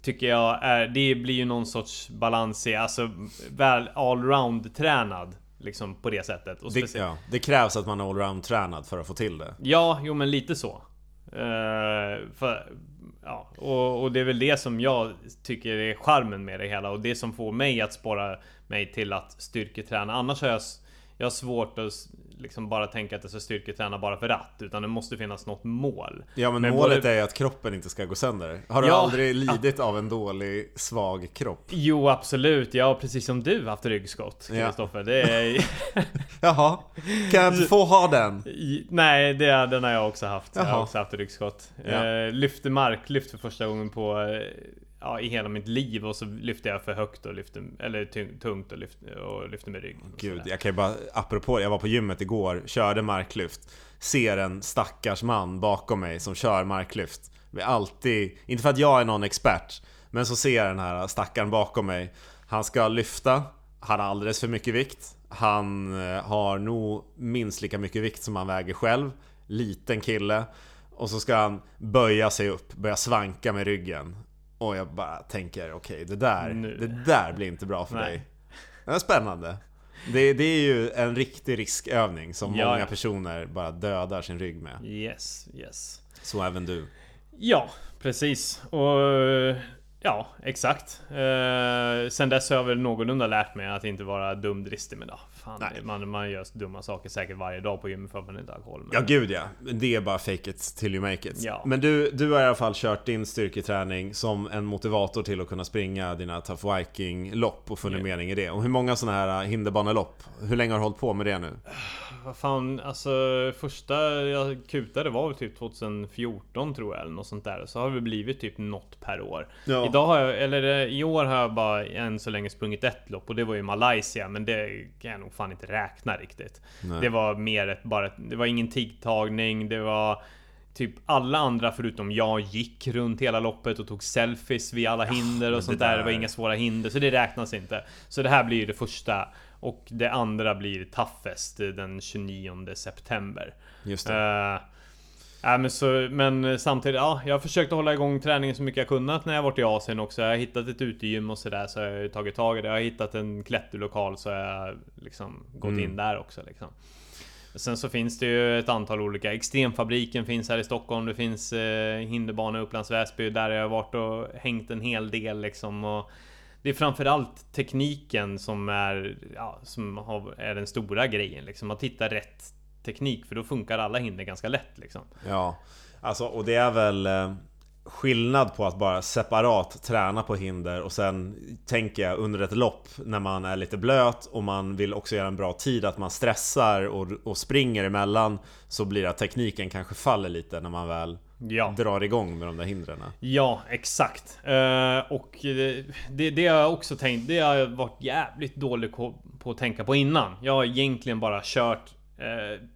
Tycker jag är, det blir ju någon sorts balans i, alltså väl allround tränad Liksom på det sättet och Det, ja, det krävs att man är allround-tränad för att få till det. Ja, jo men lite så. Uh, för, ja, och, och det är väl det som jag tycker är charmen med det hela och det som får mig att spåra mig till att styrketräna. Annars har jag, jag har svårt att liksom bara tänka att jag ska styrketräna bara för att. Utan det måste finnas något mål. Ja men Men målet både- är att kroppen inte ska gå sönder. Har du Ja. aldrig lidit av en dålig, svag kropp? Jo absolut, ja precis som du haft ryggskott Ja. Kristoffer. Det är... <laughs> Jaha, kan jag få ha den? Nej, det, den har jag också haft. Jag har Jaha. också haft ryggskott. Ja. Eh, lyfte marklyft för första gången på eh, ja, i hela mitt liv och så lyfte jag för högt och lyfte, eller tung- tungt och lyfte, och lyfte med rygg. och Gud, jag kan ju bara, apropå, jag var på gymmet igår, körde marklyft Ser en stackars man bakom mig som kör marklyft. Vi alltid, inte för att jag är någon expert Men så ser jag den här stackaren bakom mig. Han ska lyfta Han har alldeles för mycket vikt Han eh, har nog minst lika mycket vikt som han väger själv Liten kille. Och så ska han böja sig upp, börja svanka med ryggen Och jag bara tänker, okej det där, Nu. det där blir inte bra för Nej. dig det är spännande. Det, det är ju en riktig riskövning som Ja, många personer bara dödar sin rygg med. Yes, yes. Så även du. Ja, precis. Och ja, exakt. Eh, sen dess har jag väl någorlunda lärt mig att inte vara dumdristig med det. Fan, Nej. man, man gör dumma saker säkert varje dag på gymmet för att man inte har alkohol. Men... Ja gud ja, det är bara fake it till you make it. Ja. Men du, du har i alla fall kört din styrketräning som en motivator till att kunna springa dina Tough Viking-lopp och funnit Ja. mening i det. Och hur många sådana här hinderbanelopp? Hur länge har du hållit på med det nu? Vad fan, alltså första jag kutade var väl typ 2014 tror jag eller något sånt där. Så har det blivit typ något per år. Ja. Idag har jag, eller eh, i år har jag bara än så länge sprungit ett lopp och det var i Malaysia. Men det kan jag nog fan inte räkna riktigt. Nej. Det var mer ett, bara det var ingen tidtagning, det var Typ alla andra förutom jag gick runt hela loppet och tog selfies vid alla hinder och sånt det där. där- Det var inga svåra hinder, så det räknas inte. Så det här blir ju det första. Och det andra blir Toughest den 29 september. Just det. Uh, ja, men, så, men samtidigt, ja, jag har försökt hålla igång träningen så mycket jag kunnat när jag varit i Asien också. Jag har hittat ett utegym och sådär så jag har tagit tag i det. Jag har hittat en klätterlokal så jag har liksom gått Mm. in där också liksom. Sen så finns det ju ett antal olika. Extremfabriken finns här i Stockholm. Det finns eh, hinderbana i Upplands Väsby. Där har jag varit och hängt en hel del liksom. Och det är framförallt tekniken som är, ja, som har, är den stora grejen liksom. Att hitta rätt teknik för då funkar alla hinder ganska lätt liksom. Ja, alltså och det är väl... Eh, skillnad på att bara separat träna på hinder och sen tänker jag under ett lopp när man är lite blöt och man vill också göra en bra tid att man stressar och, och springer emellan så blir det att tekniken kanske faller lite när man väl ja. drar igång med de där hindren. Ja, exakt. Uh, och det, det har jag också tänkt, det har jag varit jävligt dålig på, på att tänka på innan. Jag har egentligen bara kört uh,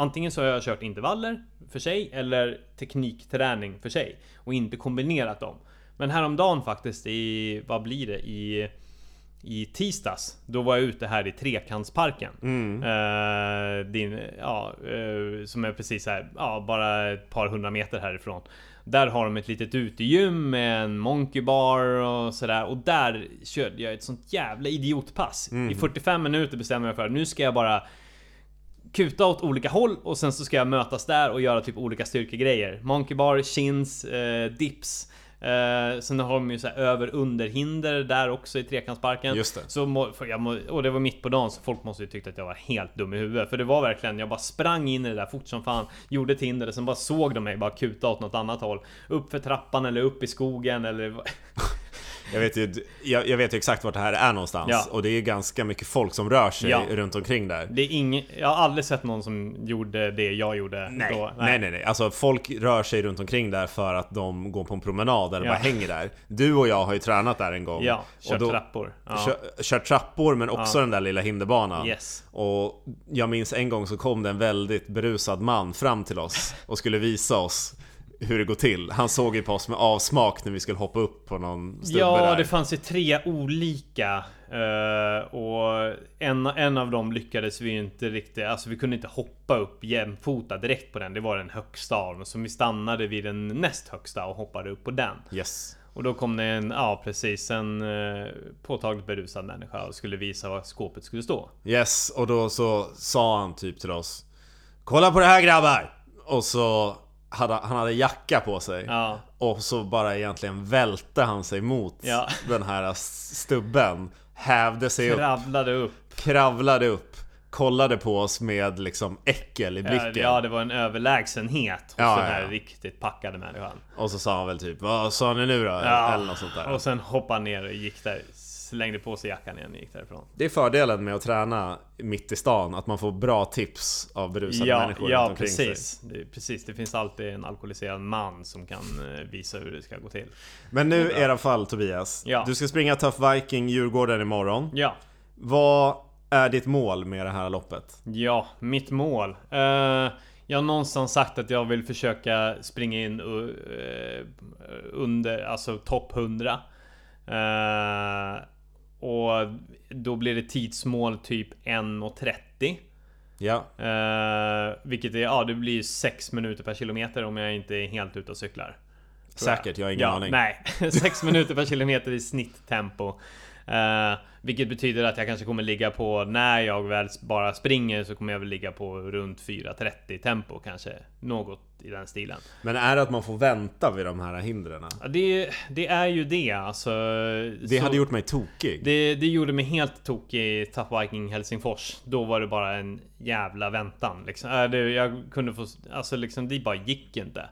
Antingen så har jag kört intervaller för sig eller teknikträning för sig och inte kombinerat dem. Men häromdagen faktiskt i, vad blir det? I, i tisdags, då var jag ute här i Trekantsparken. Mm. Uh, din, ja, uh, som är precis här, ja, bara ett par hundra meter härifrån. Där har de ett litet utegym med en monkey bar och sådär. Och där körde jag ett sånt jävla idiotpass. Mm. I 45 minuter bestämde jag för att nu ska jag bara kuta åt olika håll och sen så ska jag mötas där och göra typ olika styrkegrejer. Monkey bar, chins, eh, dips. Eh, sen har de ju så över under hinder där också i trekantsparken. Just det. Så må, må, och det var mitt på dagen så folk måste ju tyckt att jag var helt dum i huvudet. För det var verkligen, jag bara sprang in i det där fort som fan. Gjorde ett hinder och sen bara såg de mig bara kuta åt något annat håll. Upp för trappan eller upp i skogen eller... Jag vet ju, jag, jag, vet ju exakt vart det här är någonstans ja. och det är ju ganska mycket folk som rör sig ja. runt omkring där. Det är ing, jag har aldrig sett någon som gjorde det jag gjorde. Nej, då. nej, nej, nej, nej. Alltså folk rör sig runt omkring där för att de går på en promenad eller ja. bara hänger där. Du och jag har ju tränat där en gång. Ja, kört då, trappor. Ja. Kör, kört trappor men också den där lilla hinderbanan. Yes. Och jag minns en gång så kom det en väldigt berusad man fram till oss och skulle visa oss hur det går till. Han såg ju på oss med avsmak när vi skulle hoppa upp på någon stubbe Ja, där. det fanns ju tre olika. Uh, och en, en av dem lyckades vi inte riktigt, alltså vi kunde inte hoppa upp jämfota direkt på den. Det var den högsta av dem. Så vi stannade vid den näst högsta och hoppade upp på den. Yes. Och då kom det en, ja precis, en uh, påtagligt berusad människa och skulle visa var skåpet skulle stå. Yes, och då så sa han typ till oss Kolla på det här grabbar! Och så hade, han hade jacka på sig. Ja. Och så bara egentligen välte han sig mot ja. den här stubben. Hävde sig Kravlade upp. upp. Kravlade upp. Kollade på oss med liksom äckel i blicken. Ja, det var en överlägsenhet hos ja, den här riktigt packade människan. Och så sa han väl typ Vad sa ni nu då? Eller något sånt där. Och sen hoppade ner och gick där slängde på sig jackan igen och gick därifrån. Det är fördelen med att träna mitt i stan, att man får bra tips av berusade ja, människor Ja, precis. Det, precis. Det finns alltid en alkoholiserad man som kan eh, visa hur det ska gå till. Men nu i alla fall Tobias. Ja. Du ska springa Tough Viking Djurgården imorgon. Ja. Vad är ditt mål med det här loppet? Ja, mitt mål. Uh, jag har någonstans sagt att jag vill försöka springa in uh, under, alltså topp 100. Uh, och då blir det tidsmål typ 1.30 Ja. Eh, Vilket är, ja det blir 6 minuter per kilometer om jag inte är helt ute och cyklar. Säkert, jag har ingen ja, aning. Nej, <laughs> 6 minuter per kilometer i snitttempo Uh, vilket betyder att jag kanske kommer ligga på, när jag väl bara springer så kommer jag väl ligga på runt 4.30 tempo kanske. Något i den stilen. Men är det att man får vänta vid de här hindren? Ja, det, det är ju det alltså. Det hade gjort mig tokig. Det, det gjorde mig helt tokig i Tough Viking Helsingfors. Då var det bara en jävla väntan. Liksom. Äh, jag kunde få, alltså liksom det bara gick inte.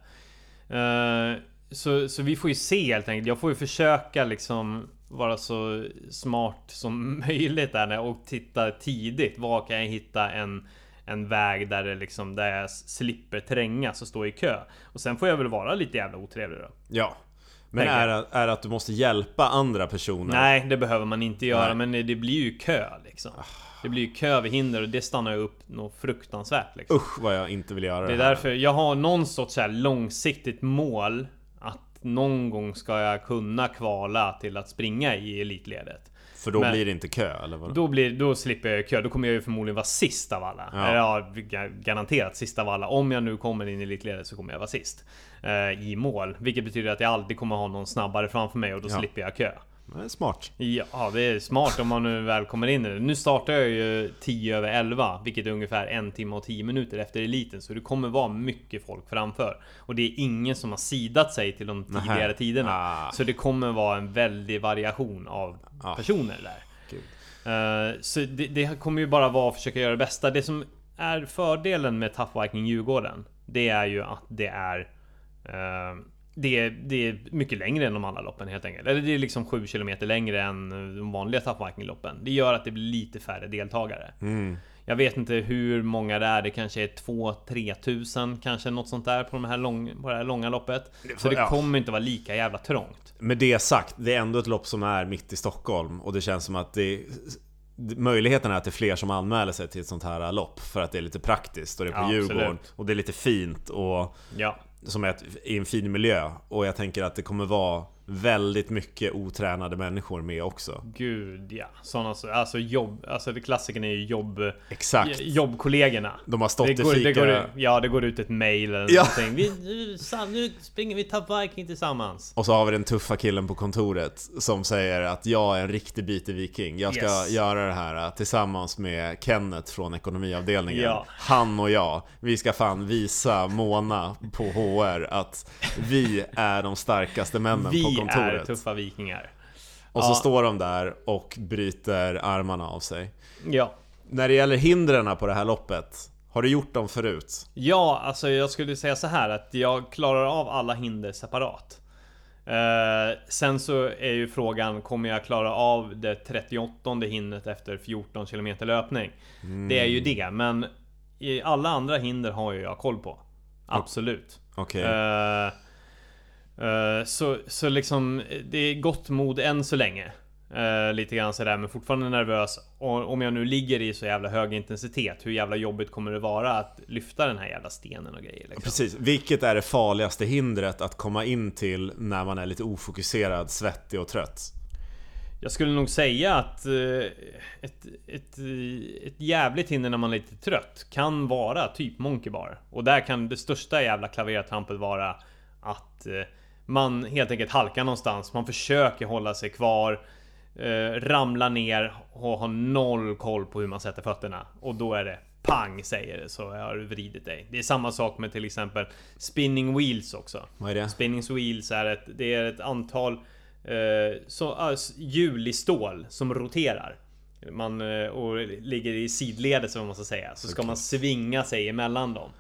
Uh, så, så vi får ju se helt enkelt. Jag får ju försöka liksom vara så smart som <laughs> möjligt där och titta tidigt. Var kan jag hitta en, en väg där, det liksom, där jag slipper trängas och stå i kö? Och sen får jag väl vara lite jävla otrevlig då. Ja. Men är är att du måste hjälpa andra personer? Nej, det behöver man inte göra. Nej. Men det blir ju kö liksom. Ah. Det blir ju kö vid hinder och det stannar ju upp något fruktansvärt liksom. Usch vad jag inte vill göra det, det är därför jag har någon sorts så långsiktigt mål någon gång ska jag kunna kvala till att springa i elitledet. För då Men blir det inte kö eller? Vad? Då, blir, då slipper jag kö. Då kommer jag ju förmodligen vara sist av alla. Ja. ja garanterat sist av alla. Om jag nu kommer in i elitledet så kommer jag vara sist. Eh, I mål. Vilket betyder att jag alltid kommer ha någon snabbare framför mig och då ja. slipper jag kö. Det är smart. Ja, det är smart om man nu väl kommer in i det. Nu startar jag ju 10 över 11, vilket är ungefär en timme och 10 minuter efter eliten. Så det kommer vara mycket folk framför. Och det är ingen som har sidat sig till de tidigare Nähä. tiderna. Ah. Så det kommer vara en väldig variation av ah. personer där. Uh, så det, det, kommer ju bara vara att försöka göra det bästa. Det som är fördelen med Tough Viking Djurgården, det är ju att det är uh, det är, det är mycket längre än de andra loppen helt enkelt. Eller det är liksom 7 km längre än de vanliga Tough-Viking-loppen. Det gör att det blir lite färre deltagare. Mm. Jag vet inte hur många det är. Det kanske är 2-3 tusen kanske något sånt där på, de här lång, på det här långa loppet. Så det Ja. kommer inte vara lika jävla trångt. Med det sagt, det är ändå ett lopp som är mitt i Stockholm och det känns som att det Möjligheten är att det är fler som anmäler sig till ett sånt här lopp för att det är lite praktiskt och det är på Ja, Djurgården absolut. och det är lite fint och Ja, som är ett, i en fin miljö. Och jag tänker att det kommer vara väldigt mycket otränade människor med också. gud ja. Sådana så, alltså jobb, alltså det klassiken är ju jobb... Exakt. Jobbkollegorna. De har stått Det i går, det fika... går, ja, det går ut ett mail eller Ja. någonting. Vi, nu, sam- nu springer vi Viking tillsammans. Och så har vi den tuffa killen på kontoret som säger att jag är en riktig bitig viking. Jag ska Yes. göra det här äh, tillsammans med Kenneth från ekonomiavdelningen. Ja. Han och jag. Vi ska fan visa Mona på HR att vi är de starkaste männen på Vi kontoret. är tuffa vikingar. Och så Ja. står de där och bryter armarna av sig. Ja. När det gäller hindren på det här loppet, har du gjort dem förut? Ja, alltså jag skulle säga så här att jag klarar av alla hinder separat. Eh, sen så är ju frågan, kommer jag klara av det 38 hindret efter 14 km löpning? Det är ju det, men alla andra hinder har ju jag koll på. Absolut. Okej. Eh, eh, så, så liksom, det är gott mod än så länge. Eh, lite grann sådär, men fortfarande nervös. Och om jag nu ligger i så jävla hög intensitet, hur jävla jobbigt kommer det vara att lyfta den här jävla stenen och grejer? Liksom? Precis, vilket är det farligaste hindret att komma in till när man är lite ofokuserad, svettig och trött? Jag skulle nog säga att eh, ett, ett, ett jävligt hinder när man är lite trött kan vara typ Monkey Bar. Och där kan det största jävla klavertrampet vara att eh, man helt enkelt halkar någonstans. Man försöker hålla sig kvar. Eh, ramlar ner och har noll koll på hur man sätter fötterna. Och då är det pang säger det så har du vridit dig. Det är samma sak med till exempel spinning wheels också. Vad är det? Spinning wheels är ett, det är ett antal eh, så, alltså, hjul i stål som roterar. Man, eh, och ligger i sidledes vad man ska säga. Så ska Okej. man svinga sig emellan dem.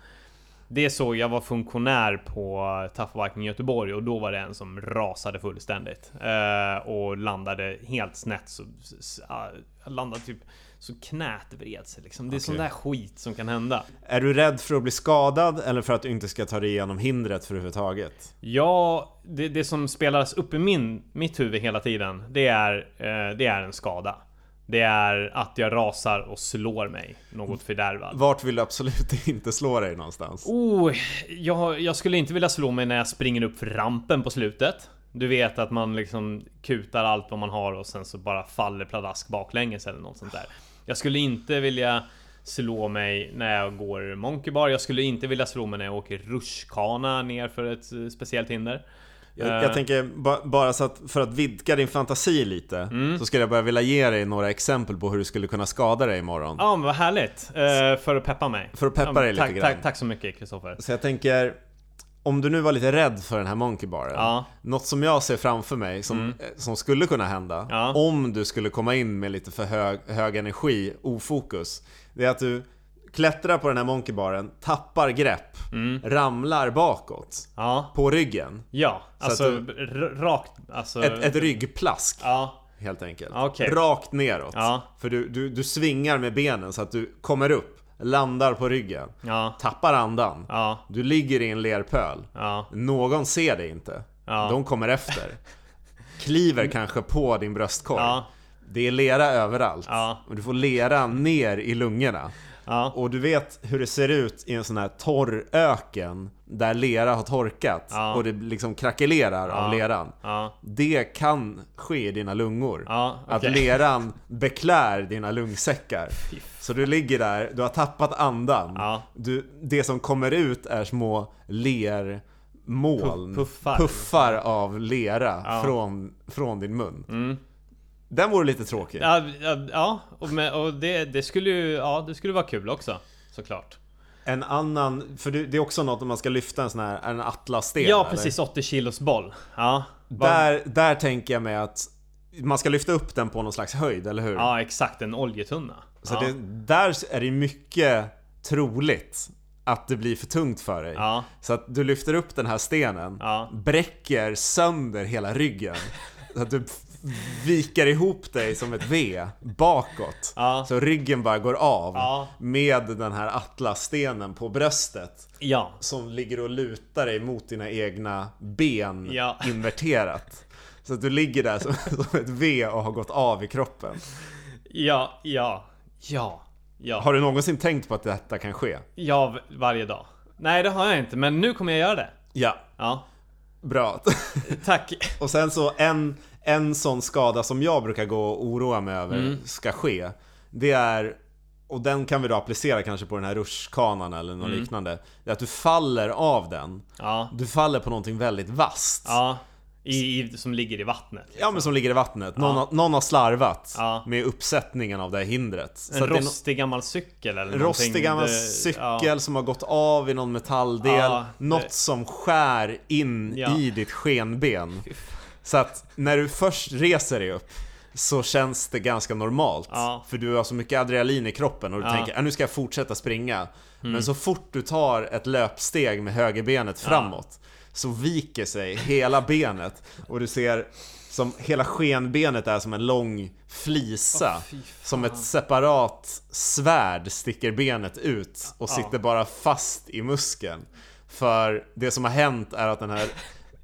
Det såg jag var funktionär på Tough Viking Göteborg och då var det en som rasade fullständigt. Eh, och landade helt snett. Så, så, landade typ så knät vred sig liksom. Det är Okej. sån där skit som kan hända. Är du rädd för att bli skadad eller för att du inte ska ta dig igenom hindret för överhuvudtaget? Ja, det, det som spelas upp i min, mitt huvud hela tiden, det är, eh, det är en skada. Det är att jag rasar och slår mig något fördärvad. Vart vill du absolut <laughs> inte slå dig någonstans? Oh, jag, jag skulle inte vilja slå mig när jag springer upp för rampen på slutet. Du vet att man liksom kutar allt vad man har och sen så bara faller pladask baklänges eller något sånt där. Jag skulle inte vilja slå mig när jag går Monkey Bar. Jag skulle inte vilja slå mig när jag åker rutschkana ner för ett eh, speciellt hinder. Jag, Eh, jag tänker ba, bara så att för att vidga din fantasi lite Mm. Så skulle jag bara vilja ge dig några exempel på hur du skulle kunna skada dig imorgon Ja men vad härligt! Eh, för att peppa mig. För att peppa Ja, dig lite tack, grann. tack, tack så mycket Kristoffer. Så jag tänker Om du nu var lite rädd för den här Monkey Baren Ja. Något som jag ser framför mig som, eh, som skulle kunna hända Ja. Om du skulle komma in med lite för hög, hög energi, ofokus Det är att du klättrar på den här Monkey Baren, tappar grepp, ramlar bakåt Ja. på ryggen Ja, Så alltså r- rakt... Alltså... Ett, ett ryggplask Ja. helt enkelt. Okej. Rakt neråt. Ja. För du, du, du svingar med benen så att du kommer upp, landar på ryggen, tappar andan. Du ligger i en lerpöl. Någon ser dig inte. De kommer efter. Kliver kanske på din bröstkorg. Det är lera överallt. Ja. Och du får lera ner i lungorna. Ja. Och du vet hur det ser ut i en sån här torr öken där lera har torkat Ja. och det liksom krackelerar av Ja. leran. Ja. Det kan ske i dina lungor. Ja, Att leran beklär dina lungsäckar. Så du ligger där, du har tappat andan. Du, det som kommer ut är små lermoln. Puff- puffar. Puffar av lera från, från din mun. Mm. Den vore lite tråkig. Ja, ja, och, med, och det, det skulle ju... Ja, det skulle vara kul också. Såklart. En annan, för det, är också något om man ska lyfta en sån här, en atlassten. Ja, eller? precis. 80 kilos boll. Ja. Där, där tänker jag mig att man ska lyfta upp den på någon slags höjd, eller hur? Ja, exakt. En oljetunna. Så ja. det, där är det mycket troligt att det blir för tungt för dig. Ja. Så att du lyfter upp den här stenen, Ja. bräcker sönder hela ryggen. Så att du viker ihop dig som ett V bakåt. Ja. Så ryggen bara går av Ja. med den här atlasstenen på bröstet. Ja. Som ligger och lutar dig mot dina egna ben inverterat. Så att du ligger där som, <laughs> som ett V och har gått av i kroppen. Ja, ja, ja, ja. Har du någonsin tänkt på att detta kan ske? Ja, varje dag. Nej, det har jag inte, men nu kommer jag göra det. Ja, Ja, bra. tack. <laughs> Och sen så en, en sån skada som jag brukar gå och oroa mig över ska ske. Det är, och den kan vi då applicera kanske på den här rutschkanan eller något liknande. Det är att du faller av den. Ja, Du faller på någonting väldigt vasst. ja. I, i, som ligger i vattnet. Ja men som ligger i vattnet. Någon, Ja. har, någon har slarvat Ja. med uppsättningen av det här hindret. Så En är no- rostig gammal cykel eller rostig gammal Det- cykel ja. som har gått av i någon metalldel. Något det- som skär in i ditt skenben. Så att när du först reser dig upp så känns det ganska normalt. Ja. För du har så mycket adrenalin i kroppen och du Ja. Mm. tänker att nu ska jag fortsätta springa. Men så fort du tar ett löpsteg med högerbenet framåt så viker sig hela benet och du ser som hela skenbenet är som en lång flisa. Fan. som ett separat svärd sticker benet ut och sitter bara fast i muskeln. För det som har hänt är att den här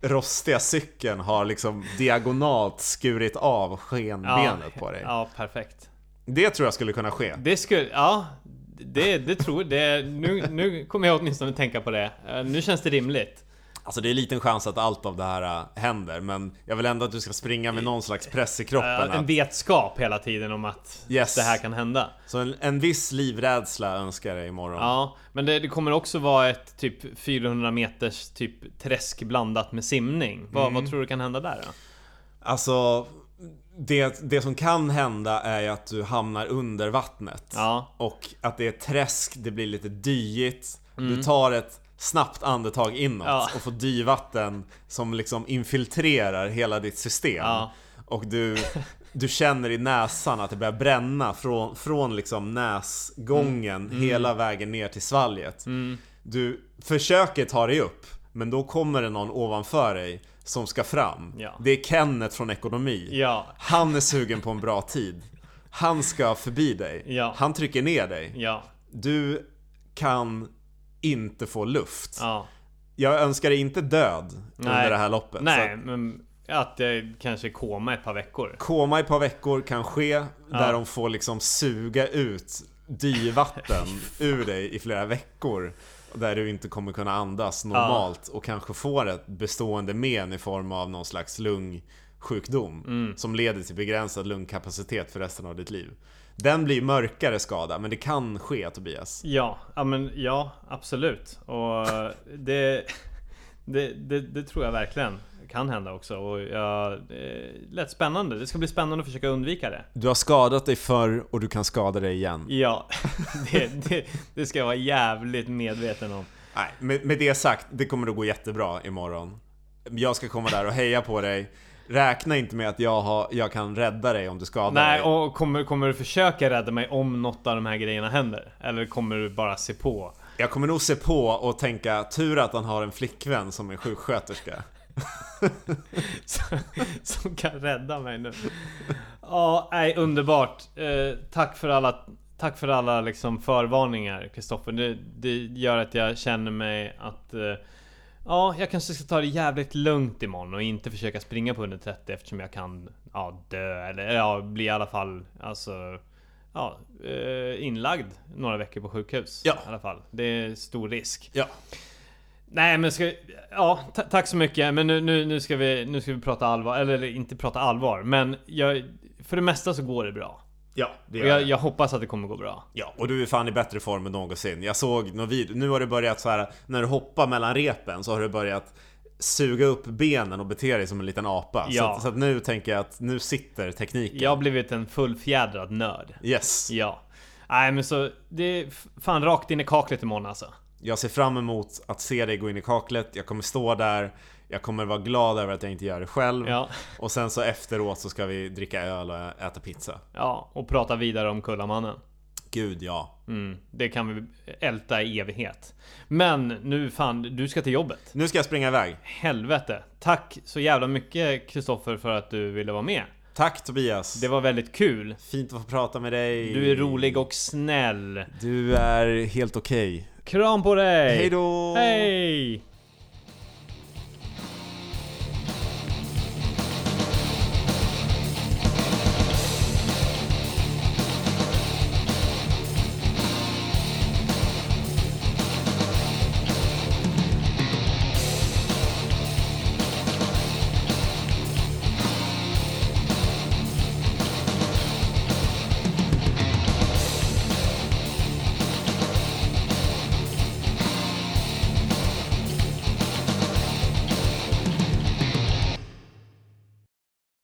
rostiga cykeln har liksom diagonalt skurit av skenbenet på dig. Ja, perfekt. Det tror jag skulle kunna ske. Det skulle, ja. Det, det tror det, nu, nu kommer jag åtminstone tänka på det. Eh, Nu känns det rimligt. Alltså det är liten chans att allt av det här äh, händer men jag vill ändå att du ska springa med någon slags press i kroppen. Eh, En vetskap hela tiden om att Yes. det här kan hända. så en, en viss livrädsla önskar jag dig imorgon. Ja, men det, det kommer också vara ett typ 400 meters typ träsk blandat med simning. Vad, Mm. vad tror du kan hända där då? Alltså, det, det som kan hända är ju att du hamnar under vattnet. Ja. Och att det är träsk, det blir lite dyigt. Du Mm. tar ett snabbt andetag inåt Ja. och får dyvatten som liksom infiltrerar hela ditt system. Ja. Och du, du känner i näsan att det börjar bränna från, från liksom näsgången Mm. hela vägen ner till svalget. Du försöker ta dig upp, men då kommer det någon ovanför dig som ska fram. Ja. Det är Kenneth från ekonomi. Han är sugen på en bra tid. Han ska förbi dig. Han trycker ner dig. Du kan inte få luft. ja. Jag önskar dig inte död under Nej. det här loppet. Nej, att men att det kanske koma ett par veckor. koma i ett par veckor kan ske Ja. där de får liksom suga ut dyvatten <laughs> ur dig i flera veckor. Där du inte kommer kunna andas normalt och kanske får ett bestående men i form av någon slags lungsjukdom. Mm. Som leder till begränsad lungkapacitet för resten av ditt liv. Den blir mörkare skada, men det kan ske Tobias. Ja, ja men ja, absolut. Och det, det, det, det tror jag verkligen kan hända också. Och ja, det är lätt spännande. Det ska bli spännande att försöka undvika det. Du har skadat dig förr och du kan skada dig igen. Ja, <laughs> det, det, det ska jag vara jävligt medveten om. Nej, med, med det sagt, det kommer att gå jättebra imorgon. Jag ska komma där och heja på dig. Räkna inte med att jag, har, jag kan rädda dig om du skadar Nej, dig. och kommer, kommer du försöka rädda mig om något av de här grejerna händer? Eller kommer du bara se på? Jag kommer nog se på och tänka tur att han har en flickvän som är sjuksköterska. <laughs> som, som kan rädda mig nu. Ja, nej, underbart. Eh, tack för alla Tack för alla liksom förvarningar Kristoffer. Det, det gör att jag känner mig att eh, Ja, jag kanske ska ta det jävligt lugnt imorgon och inte försöka springa på 130 eftersom jag kan ja, dö eller ja, bli i alla fall alltså Ja, eh, inlagd några veckor på sjukhus. Ja. I alla fall. Det är stor risk. Ja. Nej men ska Ja, ta- tack så mycket. Men nu, nu, nu, ska vi, nu ska vi prata allvar. Eller inte prata allvar. Men jag, för det mesta så går det bra. Ja, det Och jag, jag hoppas att det kommer gå bra. Ja, och du är fan i bättre form än någonsin. Jag såg någon video, nu har det börjat så här när du hoppar mellan repen så har du börjat suga upp benen och bete dig som en liten apa. Så, Ja. att, så att nu tänker jag att nu sitter tekniken. Jag har blivit en fullfjädrad nörd. Yes. Ja. Nej men så, det är fan rakt in i kaklet imorgon alltså. Jag ser fram emot att se dig gå in i kaklet. Jag kommer stå där. Jag kommer vara glad över att jag inte gör det själv. Ja. Och sen så efteråt så ska vi dricka öl och äta pizza. Ja, och prata vidare om Kullamannen. Gud ja. Mm, det kan vi älta i evighet. Men nu fan, du ska till jobbet. Nu ska jag springa iväg. Helvete. Tack så jävla mycket Kristoffer för att du ville vara med. Tack Tobias. Det var väldigt kul. Fint att få prata med dig. Du är rolig och snäll. Du är helt okej. Kram på dig! Hej då! Hej!